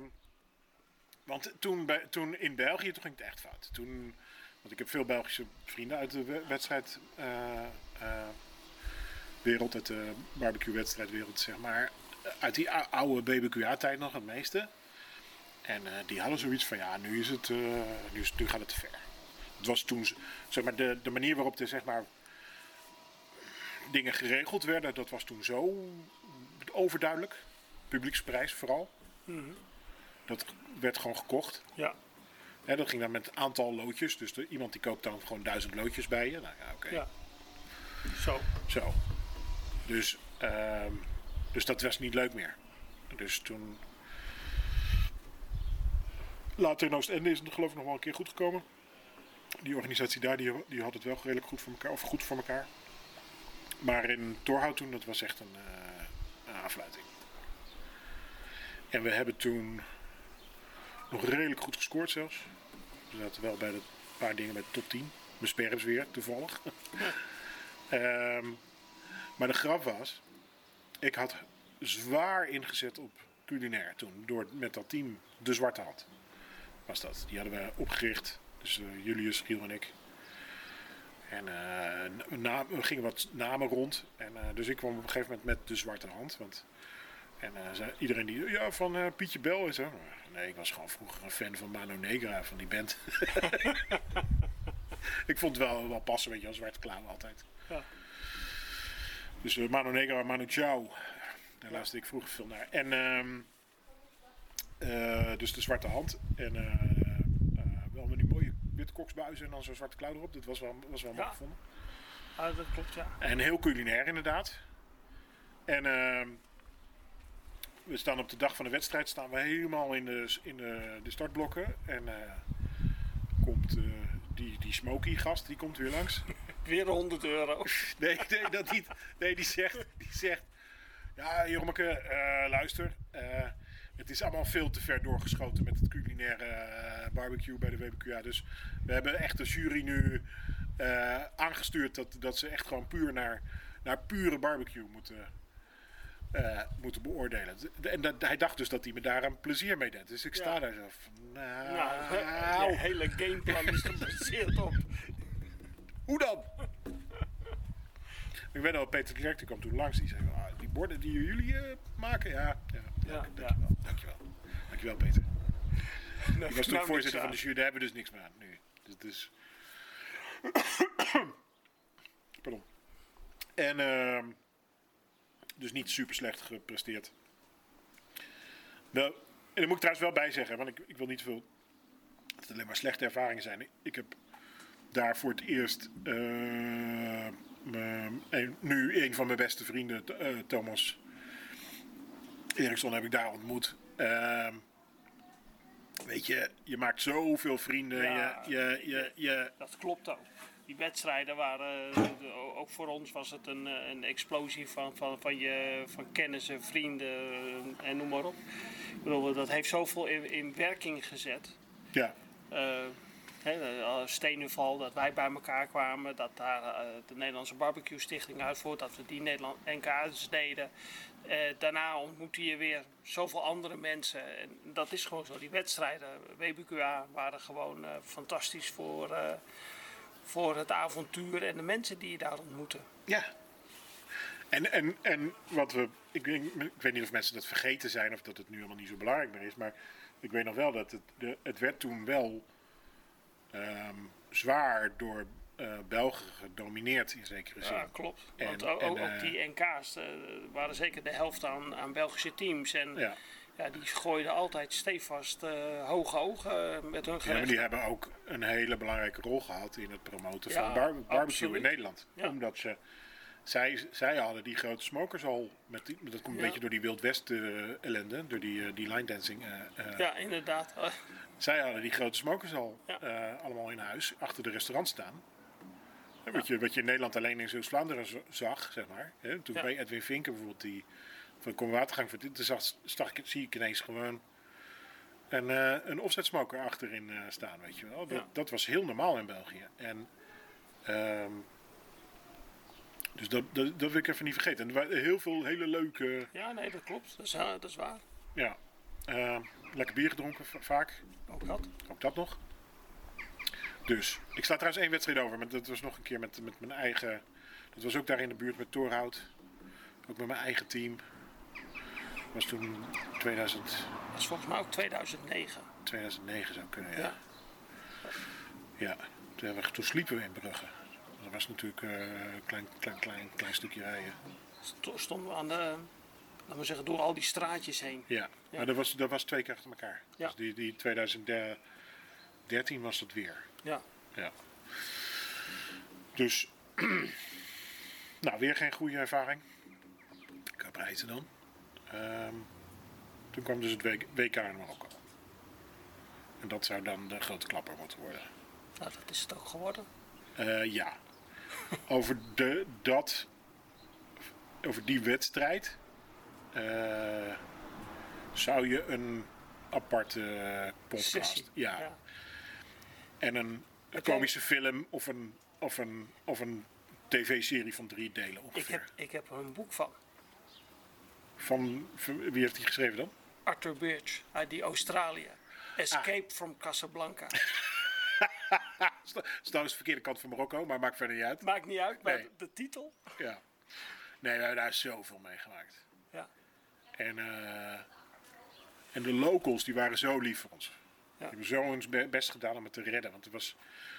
Speaker 1: want toen, bij, toen in België, toen ging het echt fout. Toen, want ik heb veel Belgische vrienden uit de we- wedstrijd. eh, wereld, uit de barbecue-wedstrijdwereld, zeg maar. Uit die ou- oude BBQA-tijd nog het meeste. En die hadden zoiets van: ja, nu, is het, nu, nu gaat het te ver. Het was toen, zeg maar, de, de manier waarop de, zeg maar, dingen geregeld werden, dat was toen zo overduidelijk. Publieksprijs vooral. Dat werd gewoon gekocht.
Speaker 2: Ja.
Speaker 1: Dat ging dan met een aantal loodjes. Dus de, iemand die koopt dan gewoon duizend loodjes bij je. Nou ja, oké.
Speaker 2: Ja. Zo.
Speaker 1: Zo. Dus, ehm, dus dat was niet leuk meer. Dus toen. Later in Oostende is het geloof ik nog wel een keer goed gekomen. Die organisatie daar die, die had het wel redelijk goed voor elkaar. Of goed voor elkaar. Maar in Torhout toen, dat was echt een, eh, een afluiting. En we hebben toen nog redelijk goed gescoord zelfs. We zaten wel bij de paar dingen met top 10. Besperms weer, toevallig. Ehm, maar de grap was, ik had zwaar ingezet op culinair toen. Door, met dat team De Zwarte Hand was dat. Die hadden we opgericht. Dus eh, Julius, Giel en ik. En eh, na, er gingen wat namen rond. En, eh, dus ik kwam op een gegeven moment met De Zwarte Hand. Want, en eh, zei iedereen die, ja, van Pietje Bel is er. Nee, ik was gewoon vroeger een fan van Mano Negra, van die band. ik vond het wel, wel passen, weet je, als Zwarte Klauw altijd.
Speaker 2: Ja.
Speaker 1: Dus Mano Negra, Manu Chao. Daar luisterde ik vroeger veel naar. En ehm, eh, dus de zwarte hand. En witte koksbuizen en dan zo'n zwarte klauw erop. Dat was wel, was wel mooi
Speaker 2: Ja.
Speaker 1: gevonden.
Speaker 2: Ah, dat klopt, ja.
Speaker 1: En heel culinair inderdaad. En ehm, we staan op de dag van de wedstrijd staan we helemaal in de, in de, de startblokken. En eh, komt eh, die, die Smoky gast, die komt weer langs.
Speaker 2: Weer 100 euro.
Speaker 1: Nee, nee, dat niet. Nee, die zegt, die zegt ja Jormeke, eh, luister. Het is allemaal veel te ver doorgeschoten met het culinaire eh, barbecue bij de WBQA. Dus we hebben echt de jury nu eh, aangestuurd dat, dat ze echt gewoon puur naar, naar pure barbecue moeten, eh, moeten beoordelen. En dat, hij dacht dus dat hij me daar een plezier mee deed. Dus ik sta
Speaker 2: Ja.
Speaker 1: daar zo van, nou,
Speaker 2: Nou, je hele gameplan is gebaseerd op.
Speaker 1: Hoe dan? Ik weet al, Peter Klerk die kwam toen langs. Die zei, ah, die borden die jullie maken, ja. ja,
Speaker 2: Ja,
Speaker 1: dank,
Speaker 2: ja.
Speaker 1: dankjewel, dankjewel. Peter. Ik was toen
Speaker 2: nou,
Speaker 1: voorzitter
Speaker 2: niks
Speaker 1: van de jury, daar hebben we dus niks meer aan nu. Dus, dus... Pardon. En ehm, dus niet super slecht gepresteerd. Wel, en daar moet ik trouwens wel bij zeggen, want ik, ik wil niet veel dat het alleen maar slechte ervaringen zijn. Ik, heb daar voor het eerst eh, een- nu een van mijn beste vrienden, eh, Thomas Eriksson, heb ik daar ontmoet. Ehm, weet je, je maakt zoveel vrienden.
Speaker 2: Ja.
Speaker 1: Je, je, je, je,
Speaker 2: Dat klopt ook. Die wedstrijden waren, eh, ook voor ons was het een, eh, een explosie van, van, van, je, van kennissen, vrienden eh, en noem maar op. Ik bedoel, dat heeft zoveel in, in werking gezet.
Speaker 1: Ja,
Speaker 2: hè, de, eh, Stenuval, dat wij bij elkaar kwamen, dat daar eh, de Nederlandse Barbecue Stichting uitvoert, dat we die Nederland NK's deden. Eh, daarna ontmoette je weer zoveel andere mensen. En dat is gewoon zo. Die wedstrijden, WBQA, waren gewoon fantastisch voor, voor het avontuur en de mensen die je daar ontmoette.
Speaker 1: Ja. En, en, en wat we. Ik weet niet of mensen dat vergeten zijn of dat het nu allemaal niet zo belangrijk meer is. Maar ik weet nog wel dat het, de, het werd toen wel ehm, zwaar door eh, Belgen gedomineerd in zekere zin.
Speaker 2: Ja, klopt. Want
Speaker 1: En-
Speaker 2: ook,
Speaker 1: en,
Speaker 2: ook
Speaker 1: eh,
Speaker 2: die NK's eh, waren zeker de helft aan, aan Belgische teams. En
Speaker 1: Ja.
Speaker 2: Ja, die gooiden altijd stevast hoge ogen met hun
Speaker 1: Ja, maar
Speaker 2: gerecht.
Speaker 1: die hebben ook een hele belangrijke rol gehad in het promoten
Speaker 2: Ja,
Speaker 1: van bar- barbecue
Speaker 2: absoluut.
Speaker 1: in Nederland.
Speaker 2: Ja.
Speaker 1: Omdat ze, zij, zij hadden die grote smokers al, met die, dat komt een
Speaker 2: Ja.
Speaker 1: beetje door die Wild West ellende, door die, die line dancing.
Speaker 2: Ja, inderdaad.
Speaker 1: Zij hadden die grote smokers al eh, allemaal in huis, achter de restaurant staan. Wat, je, wat je in Nederland alleen in Zeeuws-Vlaanderen z- zag, zeg maar. Hè, toen
Speaker 2: Ja.
Speaker 1: bij Edwin Vinken bijvoorbeeld, die van Kom Watergang voor dit, zag, zag ik, zie ik ineens gewoon een, eh een offset smoker achterin eh, staan, weet je wel. Dat,
Speaker 2: Ja.
Speaker 1: dat was heel normaal in België. En, ehm, dus dat, dat, dat wil ik even niet vergeten. En er waren heel veel hele leuke,
Speaker 2: ja, nee, dat klopt. Dat is, dat is waar.
Speaker 1: ja, eh, lekker bier gedronken va- vaak.
Speaker 2: Ook dat.
Speaker 1: Ook dat nog. Dus, ik sta trouwens één wedstrijd over. Maar dat was nog een keer met, met mijn eigen... Dat was ook daar in de buurt met Torhout. Ook met mijn eigen team. was toen 2000,
Speaker 2: Dat is volgens mij ook 2009.
Speaker 1: 2009 zou kunnen, ja.
Speaker 2: Ja.
Speaker 1: Ja, toen, hebben we- toen sliepen we in Brugge. Dat was natuurlijk eh, een klein, klein, klein, klein stukje rijden.
Speaker 2: Sto- Stonden we aan de, laten we zeggen, door al die straatjes heen.
Speaker 1: Ja,
Speaker 2: Ja.
Speaker 1: maar dat was, dat was twee keer achter elkaar.
Speaker 2: Ja.
Speaker 1: Dus die, die 2013 was dat weer.
Speaker 2: Ja.
Speaker 1: Ja. Dus, nou, weer geen goede ervaring. Qua prijzen dan. Ehm, toen kwam dus het WK in Marokko. En dat zou dan de grote klapper moeten worden.
Speaker 2: Nou, dat is het ook geworden.
Speaker 1: Eh, ja. Over, de, dat, over die wedstrijd zou je een aparte podcast.
Speaker 2: Sessie.
Speaker 1: Ja, En een, komische film of een, of een, of een tv-serie van drie delen
Speaker 2: Ik
Speaker 1: ongeveer.
Speaker 2: heb, ik heb er een boek van.
Speaker 1: Van, van- wie heeft die geschreven dan?
Speaker 2: Arthur Birch uit die Australië. Escape
Speaker 1: Ah.
Speaker 2: from Casablanca.
Speaker 1: Het is trouwens de verkeerde kant van Marokko, maar maakt verder niet uit.
Speaker 2: Maakt niet uit, maar
Speaker 1: Nee.
Speaker 2: de, de titel.
Speaker 1: Ja. Nee, we hebben daar zoveel meegemaakt.
Speaker 2: Ja.
Speaker 1: En, eh, en de locals die waren zo lief voor ons. Die hebben zo hun be- best gedaan om het te redden. Want het was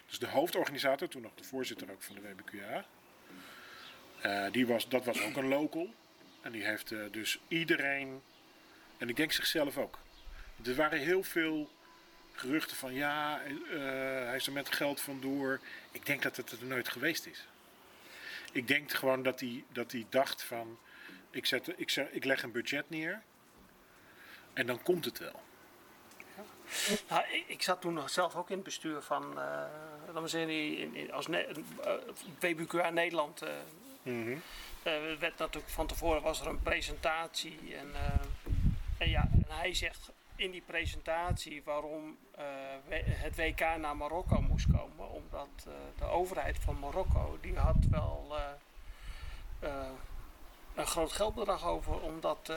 Speaker 1: dus de hoofdorganisator, toen nog de voorzitter ook van de WBQA. eh, die was, dat was ook een local. En die heeft eh, dus iedereen, en ik denk zichzelf ook. Er waren heel veel geruchten van ja, hij is er met geld vandoor. Ik denk dat het er nooit geweest is. Ik denk gewoon dat hij, dat hij dacht van, ik, zet, ik, zeg, ik leg een budget neer en dan komt het wel.
Speaker 2: Nou, ik, ik zat toen nog zelf ook in het bestuur van, eh laten we zeggen, in, in- als ne, eh, WBQA Nederland. eh, werd natuurlijk van tevoren was er een presentatie en, eh, en ja, en hij zegt in die presentatie waarom het WK naar Marokko moest komen, omdat de overheid van Marokko die had wel een groot geldbedrag over om dat eh,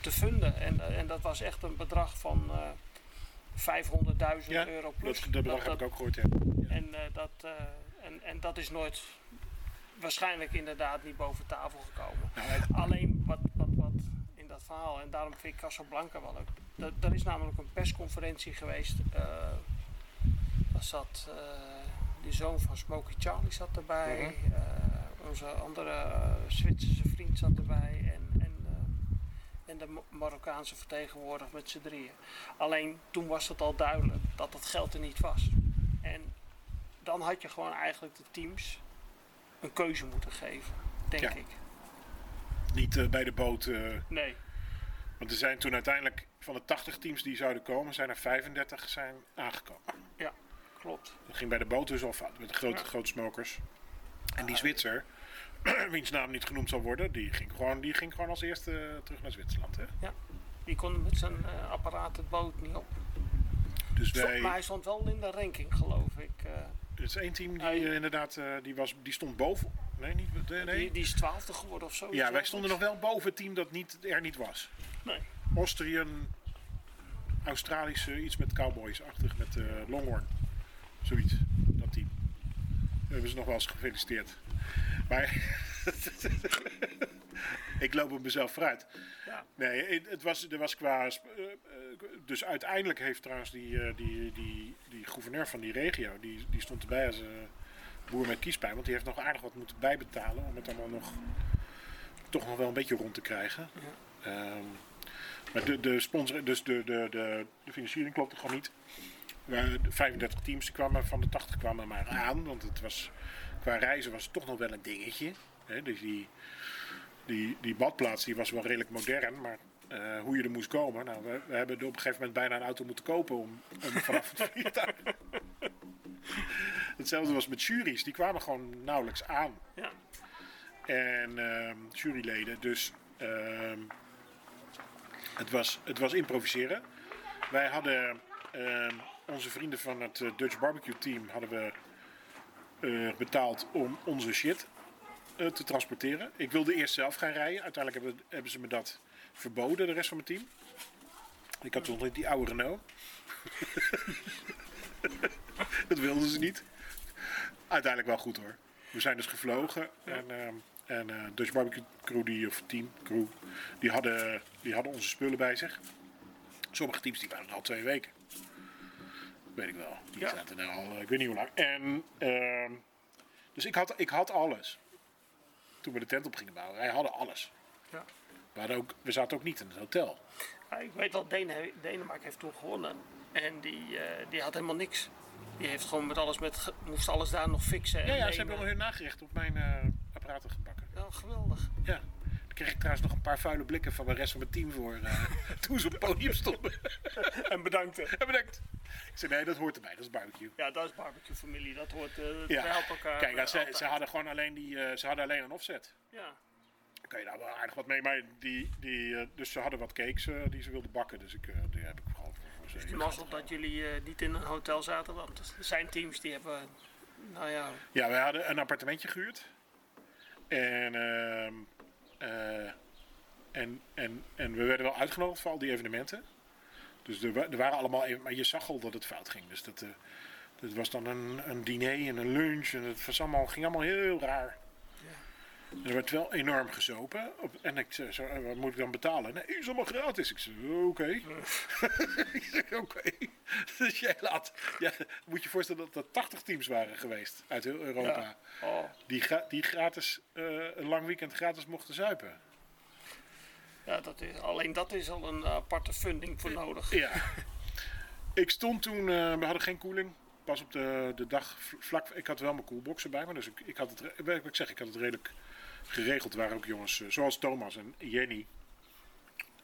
Speaker 2: te funden en, eh, en dat was echt een bedrag van eh 500.000
Speaker 1: Ja,
Speaker 2: euro plus.
Speaker 1: dat bedrag heb ik ook gehoord. Ja.
Speaker 2: En, dat, en, en dat is nooit waarschijnlijk inderdaad niet boven tafel gekomen.
Speaker 1: Nou,
Speaker 2: Alleen wat, wat, wat in dat verhaal, en daarom vind ik Casablanca wel leuk. Er- is namelijk een persconferentie geweest. daar zat die zoon van Smokey Charlie zat erbij.
Speaker 1: Mhm.
Speaker 2: Onze andere eh, Zwitserse vriend zat erbij. En, en, eh, en de Marokkaanse vertegenwoordiger met z'n drieën. Alleen toen was het al duidelijk dat het geld er niet was. En dan had je gewoon eigenlijk de teams een keuze moeten geven, denk
Speaker 1: Ja.
Speaker 2: ik.
Speaker 1: Niet eh, bij de boot.
Speaker 2: Nee,
Speaker 1: want er zijn toen uiteindelijk van de 80 teams die zouden komen, zijn er 35 zijn aangekomen.
Speaker 2: ja, klopt.
Speaker 1: Dat ging bij de boot dus al fout met de grote,
Speaker 2: Ja.
Speaker 1: grote smokers. En die Zwitser, wiens naam niet genoemd zal worden, die ging gewoon, die ging gewoon als eerste terug naar Zwitserland. Hè?
Speaker 2: Die kon met zijn eh, apparaat het boot niet op.
Speaker 1: Dus
Speaker 2: Stond-
Speaker 1: wij,
Speaker 2: maar hij stond wel in de ranking, geloof ik. eh.
Speaker 1: er is één team die
Speaker 2: Hij-
Speaker 1: eh, inderdaad, eh, die, was, die stond boven. Nee, niet, nee, nee.
Speaker 2: Die, die is twaalfde geworden of zo.
Speaker 1: Ja, wij stonden nog wel boven het team dat niet, er niet was.
Speaker 2: Nee.
Speaker 1: Austrian, Australische, iets met cowboys-achtig, met eh, Longhorn. Zoiets, dat team. Dat hebben ze nog wel eens gefeliciteerd. Maar ik loop op mezelf vooruit.
Speaker 2: Ja.
Speaker 1: Nee, het- was, er was qua. eh, eh, Dus uiteindelijk heeft trouwens die, eh, die, die, die gouverneur van die regio, die, die stond erbij als boer met kiespijn. Want die heeft nog aardig wat moeten bijbetalen om het allemaal nog toch nog wel een beetje rond te krijgen. Ehm, maar de, de sponsor, dus de, de, de, de financiering klopte gewoon niet. Maar de 35 teams kwamen van de 80 kwamen maar aan. Want het was, qua reizen was het toch nog wel een dingetje. Hè, dus die, die, die badplaats die was wel redelijk modern. Maar eh, hoe je er moest komen. Nou, we, we hebben op een gegeven moment bijna een auto moeten kopen om, om vanaf het vliegtuig. Hetzelfde was met juries. Die kwamen gewoon nauwelijks aan.
Speaker 2: Ja.
Speaker 1: En ehm, juryleden. Dus ehm, het, was, het was improviseren. Wij hadden ehm, onze vrienden van het eh, Dutch Barbecue Team hadden we betaald om onze shit eh, te transporteren. Ik wilde eerst zelf gaan rijden. Uiteindelijk hebben, hebben ze me dat verboden, de rest van mijn team. Ik had nog niet die oude Renault. dat wilden ze niet. Uiteindelijk wel goed hoor. We zijn dus gevlogen en, ehm, en eh, Dutch Barbecue Crew, die, of team, crew, die hadden, die hadden onze spullen bij zich. Sommige teams die waren al twee weken. Weet ik wel. Die
Speaker 2: Ja.
Speaker 1: zaten al, eh, ik weet niet hoe lang. En, ehm, dus ik had, ik had alles. Toen we de tent op gingen bouwen. Wij hadden alles.
Speaker 2: Ja.
Speaker 1: We, hadden ook, we zaten ook niet in het hotel.
Speaker 2: Ja, ik weet dat Denen- Denemarken heeft toen gewonnen. En die, eh, die had helemaal niks. Die heeft gewoon met alles met, moest alles daar nog fixen. en
Speaker 1: Ja, ja ze hebben wel hun nagerecht op mijn eh, apparaten gebakken.
Speaker 2: Ja, geweldig.
Speaker 1: Ja. Daar kreeg ik trouwens nog een paar vuile blikken van de rest van mijn team voor toen ze op het podium stonden.
Speaker 2: En bedankt.
Speaker 1: en bedankt. Ik zei, nee, dat hoort erbij. Dat is barbecue.
Speaker 2: Ja, dat is barbecue familie. Dat hoort. eh
Speaker 1: Ja.
Speaker 2: Helpen elkaar.
Speaker 1: Kijk, ja,
Speaker 2: eh,
Speaker 1: ze, ze hadden gewoon alleen, die, eh, ze hadden alleen een offset.
Speaker 2: Ja.
Speaker 1: Daar kan je daar wel aardig wat mee. Maar die, die, dus ze hadden wat cakes die ze wilden bakken. Dus ik, die heb ik gewoon ze.
Speaker 2: Het is mazzel dat jullie niet in een hotel zaten. Want er zijn teams die hebben. Nou ja.
Speaker 1: Ja, wij hadden een appartementje gehuurd. En, ehm, eh, en, en, en we werden wel uitgenodigd voor al die evenementen. Dus er, er waren allemaal, maar je zag al dat het fout ging. Dus dat, eh dat was dan een, een diner en een lunch. En het was allemaal, ging allemaal heel raar. En Er werd wel enorm gezopen. Op, en ik zei, zo, eh, wat moet ik dan betalen? Nee, is allemaal gratis. Ik zei, oké. ik zeg, oké. Dus jij laat... Ja, moet je voorstellen dat er 80 teams waren geweest uit heel Europa.
Speaker 2: ja. Oh,
Speaker 1: Die, die gratis, eh, een lang weekend gratis mochten zuipen.
Speaker 2: Ja, dat is, alleen dat is al een aparte funding voor nodig.
Speaker 1: Ja. ik stond toen, eh, we hadden geen koeling. Pas op de, de dag vlak, ik had wel mijn koelboxen bij me. Dus ik, ik had het, wat ik zeg, ik had het redelijk geregeld. Er waren ook jongens eh, zoals Thomas en Jenny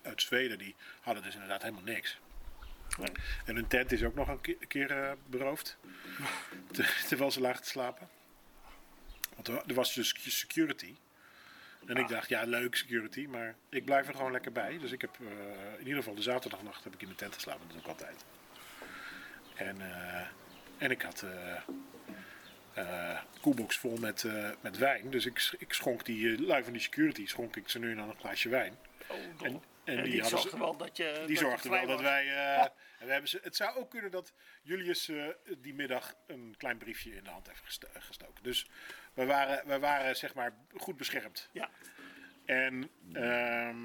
Speaker 1: uit Zweden, die hadden dus inderdaad helemaal niks.
Speaker 2: Nee.
Speaker 1: En hun tent is ook nog een ke- een keer eh, beroofd. Ter- Terwijl ze lagen te slapen. Want er was dus security. En ik dacht, ja, leuk security, maar ik blijf er gewoon lekker bij. Dus ik heb eh, in ieder geval de zaterdagnacht heb ik in mijn tent geslapen. Dat doe ik altijd. En, eh, en ik had eh, koelbox vol met, met wijn. Dus ik, ik schonk die lui van die security, schonk ik ze nu dan een glaasje wijn.
Speaker 2: Oh.
Speaker 1: En, en die,
Speaker 2: die zorgde
Speaker 1: ze-
Speaker 2: wel dat je. dat
Speaker 1: die zorgde wel dat wij. eh, en we hebben ze, het zou ook kunnen dat Julius eh, die middag een klein briefje in de hand heeft gesto- gestoken. Dus we waren, we waren zeg maar goed beschermd.
Speaker 2: Ja.
Speaker 1: En ehm,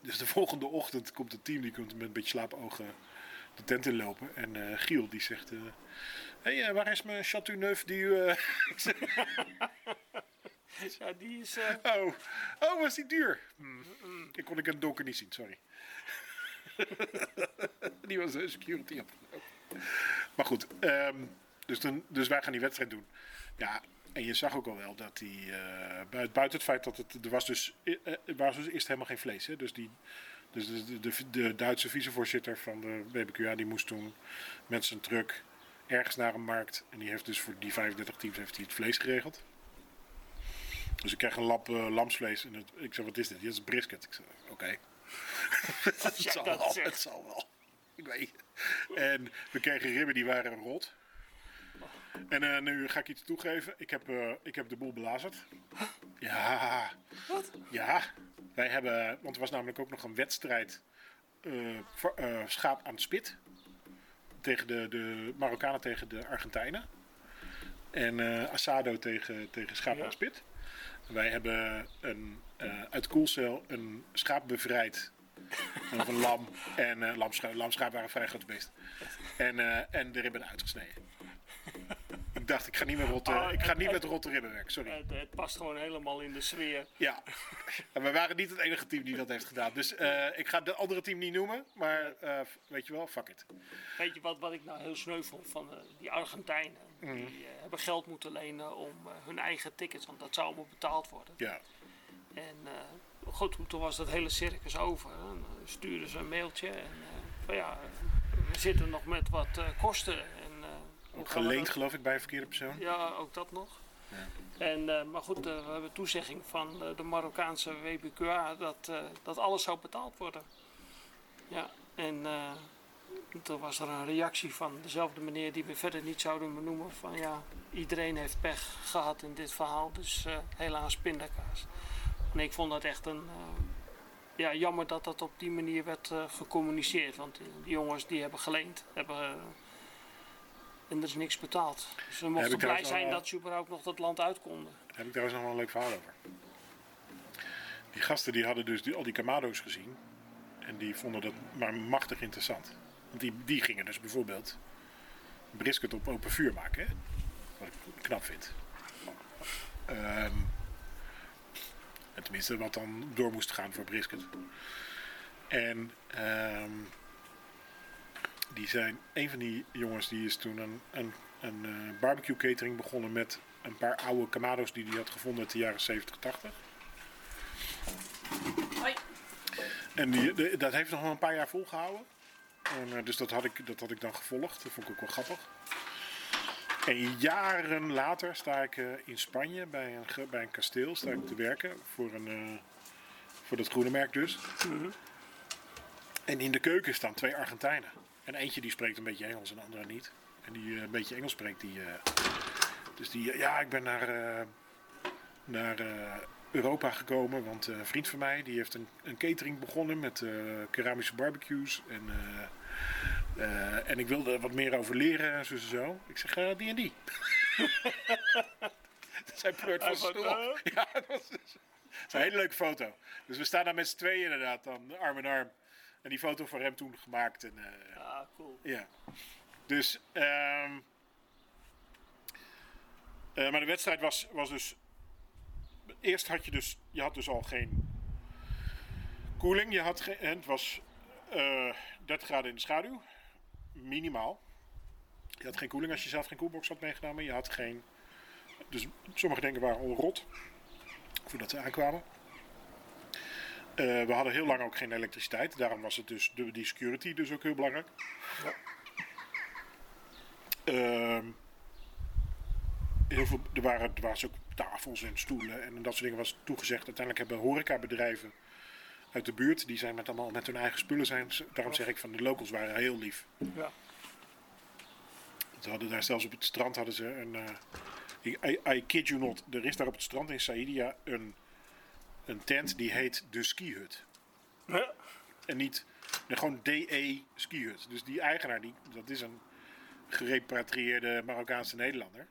Speaker 1: dus de volgende ochtend komt het team, die komt met een beetje slaapogen de tent inlopen. En eh, Giel die zegt, eh hey, eh, waar is mijn Chateau Neuf die eh,
Speaker 2: die is. eh,
Speaker 1: oh, oh, was die duur? Hmm. Ik kon ik het donker niet zien, sorry. die was de security opgelopen. Maar goed, ehm, dus, dan, dus wij gaan die wedstrijd doen. Ja, en je zag ook al wel dat die, eh, buiten, het feit dat het, er was dus, eh, was dus eerst helemaal geen vlees. Hè? Dus, die, dus de, de, Duitse vicevoorzitter van de WBQA, die moest toen met zijn truck ergens naar een markt. En die heeft dus voor die 35 teams heeft hij het vlees geregeld. Dus ik kreeg een lap eh, lamsvlees. En het, ik zei, wat is dit? Dit is brisket. Ik zei, oké. het, zal
Speaker 2: dat
Speaker 1: wel, het zal wel. ik weet. En we kregen ribben die waren rot. En eh, nu ga ik iets toegeven. Ik heb, eh, ik heb de boel belazerd. Ja.
Speaker 2: Wat?
Speaker 1: Ja. Wij hebben, want er was namelijk ook nog een wedstrijd schaap aan het spit. Tegen de, de Marokkanen tegen de Argentijnen. En Asado tegen, tegen schaap
Speaker 2: Ja.
Speaker 1: aan het spit. Wij hebben een, eh, uit koelcel een schaap bevrijd. Of een lam. En uh, lamscha lamschaap waren vrij grote beesten. En, eh, en de ribben uitgesneden. ik dacht, ik ga niet met rotte,
Speaker 2: Ah,
Speaker 1: ik ga niet met rotte ribben werken, sorry.
Speaker 2: Het, het past gewoon helemaal in de sfeer.
Speaker 1: Ja, en we waren niet het enige team die dat heeft gedaan. Dus eh, ik ga het andere team niet noemen, maar eh, weet je wel, fuck it.
Speaker 2: Weet je wat, wat ik nou heel sneu vond van eh, die Argentijnen?
Speaker 1: Mhm.
Speaker 2: Die eh, hebben geld moeten lenen om eh, hun eigen tickets, want dat zou allemaal betaald worden.
Speaker 1: Ja,
Speaker 2: En eh, goed, toen was dat hele circus over. En, dan stuurden ze een mailtje en van ja, we zitten nog met wat kosten. En,
Speaker 1: ook geleend geloof ik bij een verkeerde persoon.
Speaker 2: Ja, ook dat nog. En, eh, maar goed, we hebben toezegging van de Marokkaanse WBQA dat, dat alles zou betaald worden. Ja, en toen was er een reactie van dezelfde meneer die we verder niet zouden benoemen. Van ja, iedereen heeft pech gehad in dit verhaal, dus eh, helaas pindakaas. En ik vond dat echt een... eh, ja, jammer dat dat op die manier werd eh, gecommuniceerd. Want die, jongens die hebben geleend, hebben... en er is niks betaald. Dus we mochten blij zijn dat ze überhaupt nog dat land uit konden.
Speaker 1: Daar heb ik trouwens nog wel een leuk verhaal over. Die gasten die hadden dus die, al die Kamado's gezien. En die vonden dat maar machtig interessant. Want die, die gingen dus bijvoorbeeld brisket op open vuur maken. Hè? Wat ik knap vind. Ehm, en tenminste, wat dan door moest gaan voor brisket. En ehm, die zijn, een van die jongens die is toen een, een, een eh, barbecue catering begonnen met een paar oude Kamado's die hij had gevonden uit de jaren 70, 80.
Speaker 2: Hoi.
Speaker 1: En die, de- dat heeft nog wel een paar jaar volgehouden. En, eh, dus dat had, ik, dat had ik dan gevolgd. Dat vond ik ook wel grappig. En jaren later sta ik eh, in Spanje bij een, bij een kasteel sta ik te werken voor, een, eh, voor dat groene merk dus. En in de keuken staan twee Argentijnen. En eentje die spreekt een beetje Engels en de andere niet. En die een beetje Engels spreekt, die... dus die, ja, ik ben naar, naar Europa gekomen, want een vriend van mij die heeft een, een catering begonnen met keramische barbecues. En, eh, en ik wilde er wat meer over leren en zo zo. Ik zeg, eh, die en die. Zij pleurt van
Speaker 2: Hij van,
Speaker 1: stoel. Ja, dat was dus- dat is een hele leuke foto. Dus we staan daar met z'n tweeën inderdaad, dan arm in arm. En die foto van hem toen gemaakt. En, eh,
Speaker 2: Ja, cool.
Speaker 1: ja. Dus, eh, maar de wedstrijd was, was dus. Eerst had je dus, je had dus al geen koeling. Je had geen, en het was 30 graden in de schaduw, minimaal. Je had geen koeling als je zelf geen koelbox had meegenomen. Je had geen. Dus sommige dingen waren al rot voordat ze aankwamen. Eh, we hadden heel lang ook geen elektriciteit. Daarom was het dus de, die security dus ook heel belangrijk. Ehm, heel veel, er, waren, er waren ook tafels en stoelen en dat soort dingen was toegezegd. Uiteindelijk hebben horecabedrijven uit de buurt, die zijn met allemaal met hun eigen spullen zijn. Daarom zeg ik van de locals waren heel lief.
Speaker 2: Ja.
Speaker 1: Ze hadden daar zelfs op het strand hadden ze een. ik- I, I kid you not. Er is daar op het strand in Saidia een, een tent die heet de skihut.
Speaker 2: Ja.
Speaker 1: En niet nee, gewoon DE skihut. Dus die eigenaar, die, dat is een gerepatrieerde Marokkaanse Nederlander.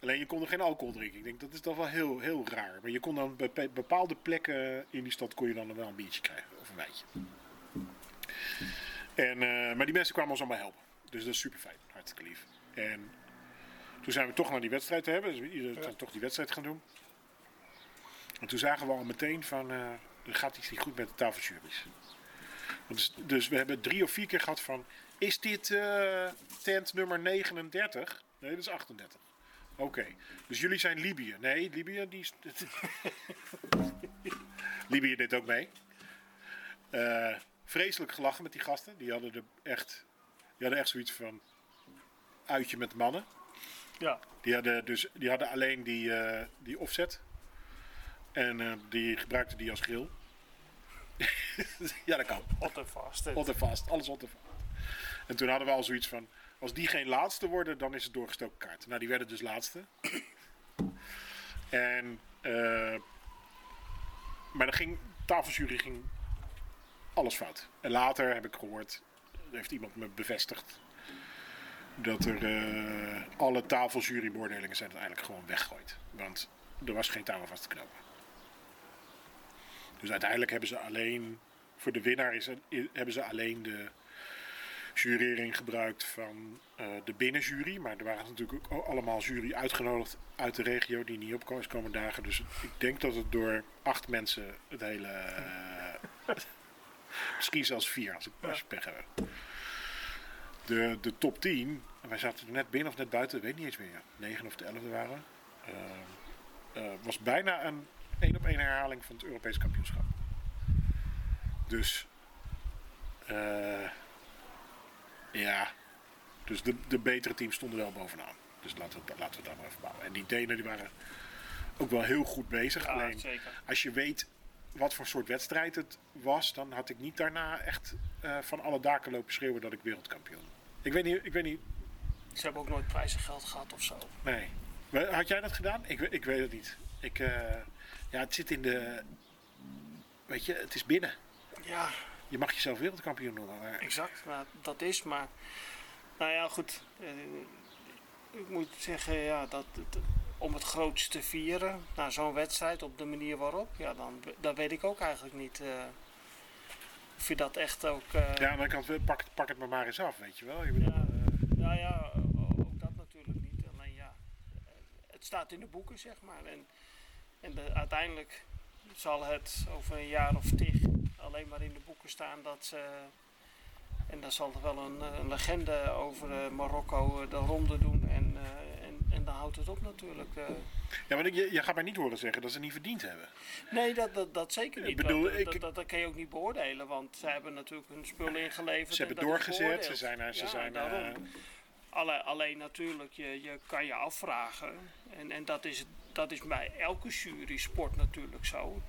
Speaker 1: Alleen je kon er geen alcohol drinken. Ik denk dat is toch wel heel, heel raar. Maar je kon dan bij bepaalde plekken in die stad kon je dan wel een biertje krijgen of een wijntje. En, eh, maar die mensen kwamen ons allemaal helpen. Dus dat is super fijn. Hartstikke lief. En toen zijn we toch naar die wedstrijd te hebben. Dus we ieder zijn toch die wedstrijd gaan doen. En toen zagen we al meteen van, eh, er gaat iets niet goed met de tafeljuries. Dus, dus we hebben drie of vier keer gehad van, is dit eh, tent nummer 39? Nee, dat is 38. Oké, dus jullie zijn Libië. Nee, Libië, die. Libië deed ook mee. Eh, vreselijk gelachen met die gasten. Die hadden, er echt, die hadden echt zoiets van uitje met mannen.
Speaker 2: Ja.
Speaker 1: Die hadden, dus, die hadden alleen die, eh, die offset. En eh, die gebruikten die als grill. ja, dat kan.
Speaker 2: En vast,
Speaker 1: alles vast. En toen hadden we al zoiets van, als die geen laatste worden, dan is het doorgestoken kaart. Nou, die werden dus laatste. en, eh maar dan ging, tafeljury ging alles fout. En later heb ik gehoord, heeft iemand me bevestigd, dat er eh, alle tafeljurybeoordelingen zijn uiteindelijk gewoon weggegooid. Want er was geen aan vast te knopen. Dus uiteindelijk hebben ze alleen, voor de winnaar is, hebben ze alleen de jurering gebruikt van eh, de binnenjury. Maar er waren natuurlijk ook allemaal jury uitgenodigd uit de regio die niet op is komen dagen. Dus ik denk dat het door acht mensen het hele... eh, misschien zelfs vier als ik pech heb. De, de top 10, en wij zaten er net binnen of net buiten, weet niet eens meer. 9 of de 11 waren. eh, was bijna een één op één herhaling van het Europees kampioenschap. Dus eh, ja, dus de, de betere teams stonden wel bovenaan. Dus laten we, laten we daar maar even bouwen. En die Denen die waren ook wel heel goed bezig.
Speaker 2: Ja,
Speaker 1: Alleen
Speaker 2: zeker.
Speaker 1: als je weet wat voor soort wedstrijd het was, dan had ik niet daarna echt eh, van alle daken lopen schreeuwen dat ik wereldkampioen. Ik weet niet, ik weet niet.
Speaker 2: Ze hebben ook nooit prijzengeld gehad of zo.
Speaker 1: Nee. Had jij dat gedaan? Ik, ik weet het niet. Ik, eh, ja, het zit in de. Weet je, het is binnen.
Speaker 2: Ja,
Speaker 1: Je mag jezelf wereldkampioen noemen. Maar
Speaker 2: exact. Nou, dat is maar. Nou ja, goed. eh, Ik moet zeggen, ja, dat, om het grootste te vieren, na zo'n wedstrijd op de manier waarop, ja, dan, dan weet ik ook eigenlijk niet. eh, of je dat echt ook. eh,
Speaker 1: ja, aan de kant, pak, het- pak het maar maar eens af, weet je wel. Je
Speaker 2: Ja, nou ja, ook dat natuurlijk niet. Alleen ja, het staat in de boeken, zeg maar. En, en de- uiteindelijk zal het over een jaar of tig alleen maar in de boeken staan dat ze. En dan zal er wel een, eh, een legende over eh, Marokko eh, de ronde doen. En, en, en dan houdt het op natuurlijk.
Speaker 1: ja, maar je, je gaat mij niet horen zeggen dat ze het niet verdiend hebben.
Speaker 2: Nee, dat, dat, dat zeker niet.
Speaker 1: Ik bedoel,
Speaker 2: dat,
Speaker 1: ik-
Speaker 2: dat, kan je ook niet beoordelen, want ze hebben natuurlijk hun spullen ingeleverd.
Speaker 1: Ze
Speaker 2: en
Speaker 1: hebben doorgezet, ze zijn, ze
Speaker 2: Ja,
Speaker 1: zijn
Speaker 2: daarom. Alle, alleen natuurlijk, je, je kan je afvragen, en, en dat, is, dat is bij elke jury sport natuurlijk zo.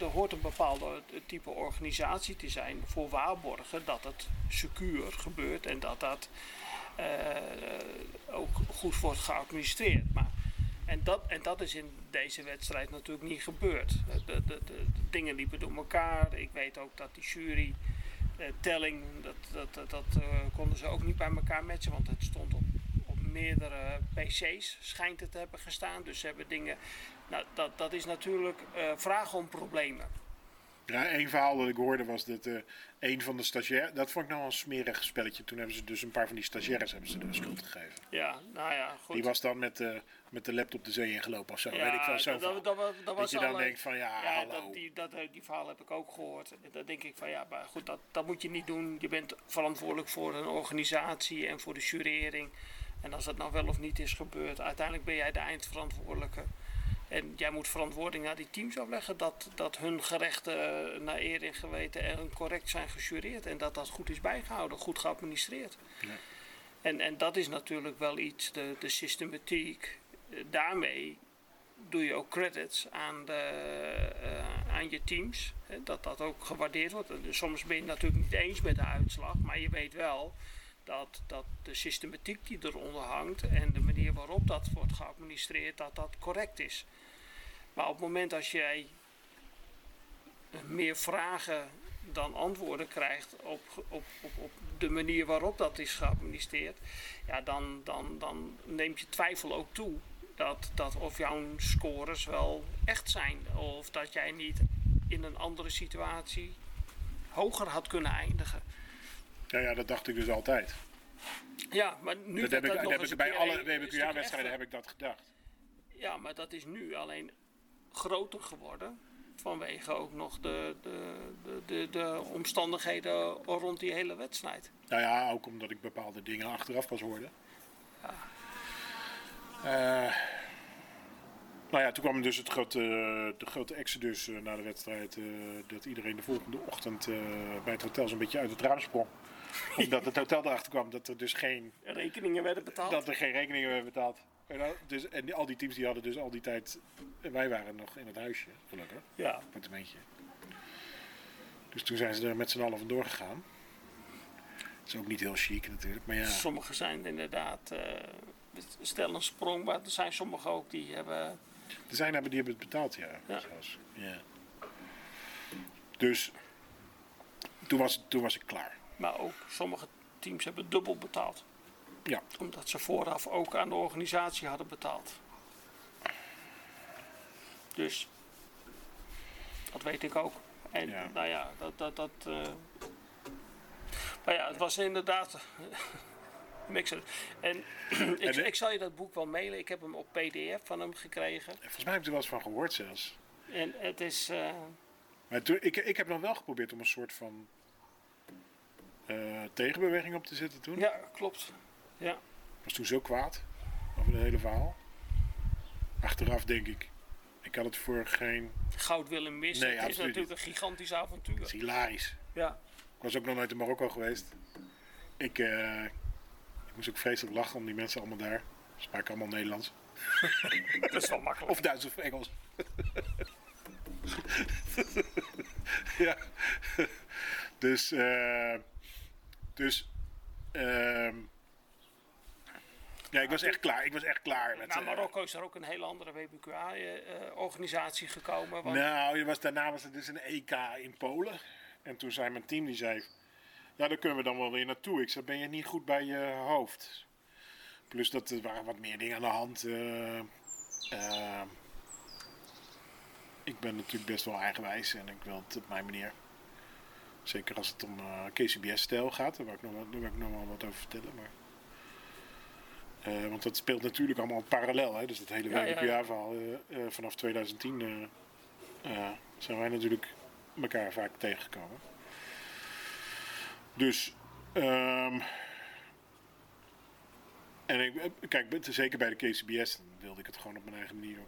Speaker 2: Er hoort een bepaalde type organisatie te zijn voor waarborgen dat het secuur gebeurt en dat dat eh, ook goed wordt geadministreerd. Maar, en, dat, en dat is in deze wedstrijd natuurlijk niet gebeurd. De, de, de, dingen liepen door elkaar. Ik weet ook dat die jury eh, telling, dat, dat, dat, eh, konden ze ook niet bij elkaar matchen, want het stond op meerdere PC's, schijnt het te hebben gestaan. Dus ze hebben dingen, nou, dat, dat is natuurlijk eh, vragen om problemen.
Speaker 1: Ja, één verhaal dat ik hoorde was dat eh een van de stagiairs... Dat vond ik nou een smerig spelletje. Toen hebben ze dus een paar van die stagiaires hebben ze de schuld gegeven.
Speaker 2: Ja, nou ja, goed.
Speaker 1: Die was dan met, eh, met de laptop de zee ingelopen of zo.
Speaker 2: ja,
Speaker 1: weet ik wel, zo
Speaker 2: dat, dat, dat, dat
Speaker 1: Dat
Speaker 2: was
Speaker 1: je dan denkt van ja,
Speaker 2: Ja,
Speaker 1: hallo.
Speaker 2: dat, die, dat, die verhaal heb ik ook gehoord. En Dan denk ik van ja, maar goed, dat, dat moet je niet doen. Je bent verantwoordelijk voor een organisatie en voor de jurering. En als dat nou wel of niet is gebeurd, uiteindelijk ben jij de eindverantwoordelijke. En jij moet verantwoording naar die teams afleggen dat, dat hun gerechten eh, naar eer en geweten en correct zijn gejureerd. En dat dat goed is bijgehouden, goed geadministreerd.
Speaker 1: Ja.
Speaker 2: En, en dat is natuurlijk wel iets, de, de systematiek. Eh, Daarmee doe je ook credits aan, de, eh, aan je teams. Hè, dat dat ook gewaardeerd wordt. En soms ben je het natuurlijk niet eens met de uitslag, maar je weet wel dat, dat de systematiek die eronder hangt en de manier waarop dat wordt geadministreerd, dat dat correct is. Maar op het moment als jij meer vragen dan antwoorden krijgt op, op, op, op de manier waarop dat is geadministreerd, ja, dan, dan, dan neemt je twijfel ook toe dat, dat of jouw scores wel echt zijn. Of dat jij niet in een andere situatie hoger had kunnen eindigen.
Speaker 1: Ja, ja, dat dacht ik dus altijd.
Speaker 2: Ja, maar nu
Speaker 1: Dat
Speaker 2: dat
Speaker 1: heb ik,
Speaker 2: dat nog
Speaker 1: heb
Speaker 2: eens
Speaker 1: ik
Speaker 2: een
Speaker 1: bij alle WBQA-wedstrijden heb ik dat gedacht.
Speaker 2: Ja, maar dat is nu alleen groter geworden. Vanwege ook nog de, de, de, de, de omstandigheden rond die hele wedstrijd.
Speaker 1: Nou ja, ook omdat ik bepaalde dingen achteraf pas hoorde. Eh, nou ja, toen kwam dus het grote, de grote exodus eh, na de wedstrijd. eh, dat iedereen de volgende ochtend bij het hotel zo'n beetje uit het raam sprong. Omdat het hotel erachter kwam dat er dus geen,
Speaker 2: Rekeningen werden betaald.
Speaker 1: dat er geen rekeningen werden betaald. En, dus, en al die teams die hadden dus al die tijd... en Wij waren nog in het huisje, gelukkig.
Speaker 2: Ja,
Speaker 1: appartementje. Dus toen zijn ze er met z'n allen vandoor gegaan. Dat is ook niet heel chic natuurlijk, maar ja.
Speaker 2: Sommigen zijn inderdaad, eh stel een sprong, maar er zijn sommigen ook die hebben,
Speaker 1: Er zijn hebben die hebben het betaald, ja.
Speaker 2: Ja.
Speaker 1: Zelfs. ja. Dus toen was, toen was ik klaar.
Speaker 2: Maar ook sommige teams hebben dubbel betaald.
Speaker 1: Ja.
Speaker 2: Omdat ze vooraf ook aan de organisatie hadden betaald. Dus dat weet ik ook. En
Speaker 1: Ja.
Speaker 2: nou ja, dat. dat, dat eh, maar ja, het was inderdaad. mixer. En ik,
Speaker 1: de-
Speaker 2: ik zal je dat boek wel mailen. Ik heb hem op PDF van hem gekregen.
Speaker 1: En Volgens mij heb ik er wel eens van gehoord zelfs.
Speaker 2: En het is. eh,
Speaker 1: Maar toen, ik, ik heb dan wel geprobeerd om een soort van eh, tegenbeweging op te zetten toen.
Speaker 2: ja, klopt. Ja.
Speaker 1: Was toen zo kwaad over het hele verhaal. Achteraf denk ik, ik had het voor geen...
Speaker 2: Goud willen missen.
Speaker 1: Nee,
Speaker 2: het is natuurlijk een gigantisch
Speaker 1: Het is
Speaker 2: avontuur.
Speaker 1: hilarisch.
Speaker 2: Ja.
Speaker 1: Ik was ook nog nooit in Marokko geweest. Ik, eh, ik moest ook vreselijk lachen om die mensen allemaal daar. Ze spraken allemaal Nederlands.
Speaker 2: Dat is wel makkelijk.
Speaker 1: Of Duits of Engels. ja. Dus, eh, dus, ehm, ja, ik was echt klaar. Ik was echt klaar met.
Speaker 2: Na
Speaker 1: eh,
Speaker 2: Marokko is er ook een hele andere WBQA-organisatie gekomen. Want
Speaker 1: Nou, er was, daarna was er dus een EK in Polen. En toen zei mijn team, die zei... Ja, daar kunnen we dan wel weer naartoe. Ik zei, ben je niet goed bij je hoofd? Plus dat er waren wat meer dingen aan de hand. eh, eh, ik ben natuurlijk best wel eigenwijs en ik wil het op mijn manier. Zeker als het om eh, KCBS-stijl gaat. Daar wil ik nog, wel- daar wil ik nog wel wat over vertellen. Maar, eh, want dat speelt natuurlijk allemaal parallel. Hè? Dus dat hele
Speaker 2: Ja, ja, ja.
Speaker 1: WBQA-verhaal eh, vanaf 2010 eh, eh, zijn wij natuurlijk elkaar vaak tegengekomen. Dus, ehm, en ik, kijk, zeker bij de KCBS wilde ik het gewoon op mijn eigen manier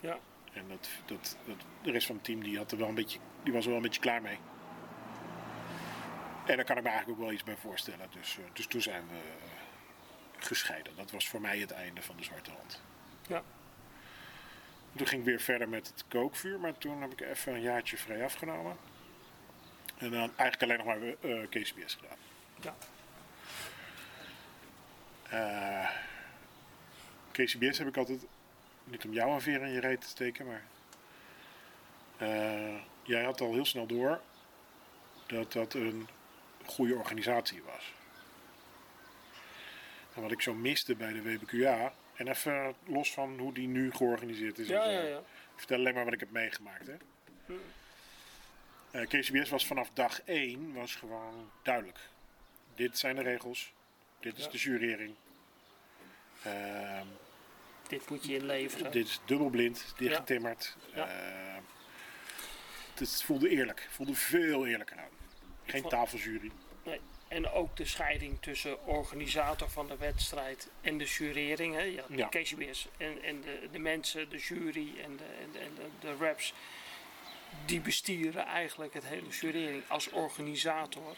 Speaker 2: ja,
Speaker 1: En dat, dat, dat, de rest van het team die had er wel een beetje, die was er wel een beetje klaar mee. En daar kan ik me eigenlijk ook wel iets bij voorstellen. Dus, eh, dus toen zijn we eh, gescheiden. Dat was voor mij het einde van de Zwarte Hand.
Speaker 2: ja.
Speaker 1: Toen ging ik weer verder met het kookvuur, maar toen heb ik even een jaartje vrij afgenomen. En dan eigenlijk alleen nog maar eh KCBS gedaan.
Speaker 2: ja.
Speaker 1: Eh, KCBS heb ik altijd, niet om jou een veer in je reet te steken, maar jij had al heel snel door dat dat een goede organisatie was. En wat ik zo miste bij de WBQA, en even los van hoe die nu georganiseerd is.
Speaker 2: Ja, ja, ja.
Speaker 1: Ik vertel alleen maar wat ik heb meegemaakt. Hè. Eh, KCBS was vanaf dag 1 was gewoon duidelijk. Dit zijn de regels. Dit is
Speaker 2: Ja.
Speaker 1: de jurering. Ehm,
Speaker 2: Dit moet je inleveren.
Speaker 1: dit is dubbelblind, dichtgetimmerd.
Speaker 2: Ja.
Speaker 1: Ehm, het voelde eerlijk. Voelde veel eerlijker aan. Geen
Speaker 2: Van-
Speaker 1: tafeljury.
Speaker 2: Nee. En ook de scheiding tussen organisator van de wedstrijd en de jurering. Hè.
Speaker 1: Ja.
Speaker 2: de KCBS en, en de, de mensen, de jury en de, en de, en de, de reps. Die bestieren eigenlijk het hele jurering. Als organisator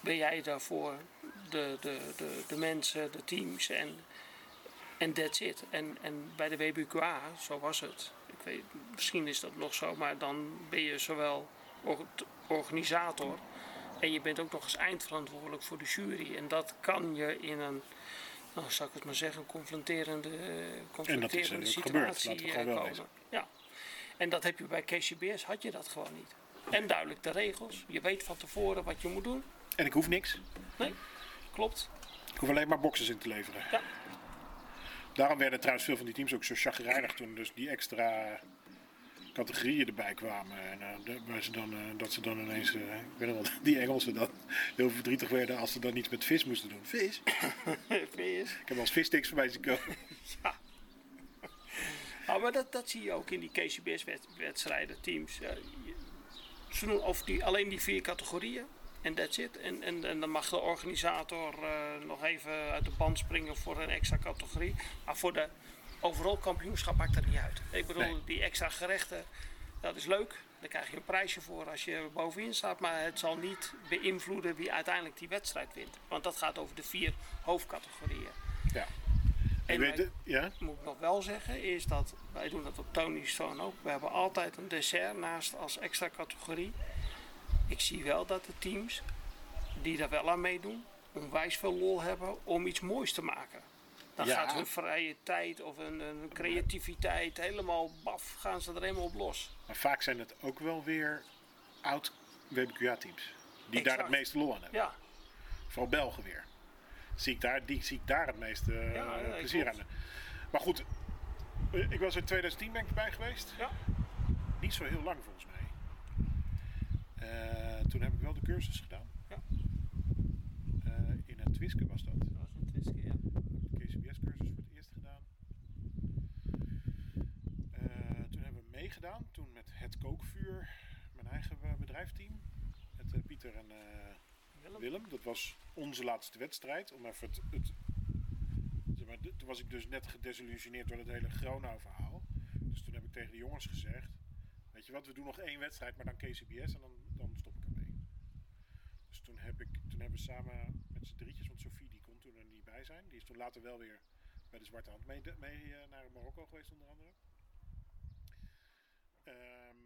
Speaker 2: ben jij daarvoor de, de, de, de mensen, de teams en en that's it. En, en bij de WBQA, zo was het. Ik weet, misschien is dat nog zo, maar dan ben je zowel or- organisator en je bent ook nog eens eindverantwoordelijk voor de jury. En dat kan je in een, nou zal ik het maar zeggen, confronterende, eh, confronterende
Speaker 1: gebeurd,
Speaker 2: situatie
Speaker 1: laten we
Speaker 2: eh,
Speaker 1: wel
Speaker 2: komen.
Speaker 1: wezen.
Speaker 2: Ja. En dat heb je bij KCBS, had je dat gewoon niet. En duidelijk de regels. Je weet van tevoren wat je moet doen.
Speaker 1: En ik hoef niks.
Speaker 2: Nee, klopt.
Speaker 1: Ik hoef alleen maar boxes in te leveren.
Speaker 2: Ja.
Speaker 1: Daarom werden trouwens veel van die teams ook zo chagrijnig toen dus die extra categorieën erbij kwamen. En eh, waar ze dan, eh, dat ze dan ineens, eh, ik weet nog wel, die Engelsen dan heel verdrietig werden als ze dan iets met vis moesten doen. Vis?
Speaker 2: VS.
Speaker 1: Ik heb wel eens vissticks voorbij zien komen.
Speaker 2: Nou, maar dat, dat zie je ook in die KCBS-wedstrijden, teams. Je- ze doen of die, alleen die vier categorieën en that's it. En, en, en dan mag de organisator nog even uit de band springen voor een extra categorie. Maar voor de overal kampioenschap maakt dat niet uit. Ik bedoel,
Speaker 1: Nee.
Speaker 2: die extra gerechten, dat is leuk. Daar krijg je een prijsje voor als je bovenin staat. Maar het zal niet beïnvloeden wie uiteindelijk die wedstrijd wint. Want dat gaat over de vier hoofdcategorieën.
Speaker 1: Ja.
Speaker 2: En
Speaker 1: weet het- ja?
Speaker 2: moet ik nog wel zeggen, is dat wij doen dat op Tony's Stone ook. We hebben altijd een dessert naast als extra categorie. Ik zie wel dat de teams die daar wel aan meedoen, onwijs veel lol hebben om iets moois te maken. Dan
Speaker 1: Ja.
Speaker 2: gaat hun vrije tijd of een, een creativiteit helemaal baf, gaan ze er helemaal op los.
Speaker 1: Maar vaak zijn het ook wel weer oud WBQA-teams. Die daar het meeste lol aan hebben.
Speaker 2: Ja,
Speaker 1: Vooral Belgen weer. Zie ik daar, die zie ik daar het meeste eh,
Speaker 2: Ja,
Speaker 1: plezier aan. Maar goed, eh, ik was in 2010 ben ik erbij geweest.
Speaker 2: ja.
Speaker 1: Niet zo heel lang volgens mij. Eh, toen heb ik wel de cursus gedaan.
Speaker 2: Ja.
Speaker 1: In het Twiske was dat.
Speaker 2: dat was een twistje, ja.
Speaker 1: de KCBS-cursus voor het eerst gedaan. Eh, toen toen met het kookvuur, mijn eigen eh, bedrijfsteam. Met eh, Pieter en eh,
Speaker 2: Willem.
Speaker 1: Willem. Dat was onze laatste wedstrijd. Om even het, het, zeg maar, toen was ik dus net gedesillusioneerd door het hele Gronau-verhaal. Dus toen heb ik tegen de jongens gezegd: Weet je wat, we doen nog één wedstrijd, maar dan KCBS en dan, dan stop ik ermee. Dus toen, heb ik, toen hebben we samen met z'n drietjes, want Sophie die kon toen er niet bij zijn. Die is toen later wel weer bij de Zwarte Hand mee, mee naar Marokko geweest, onder andere. Ehm,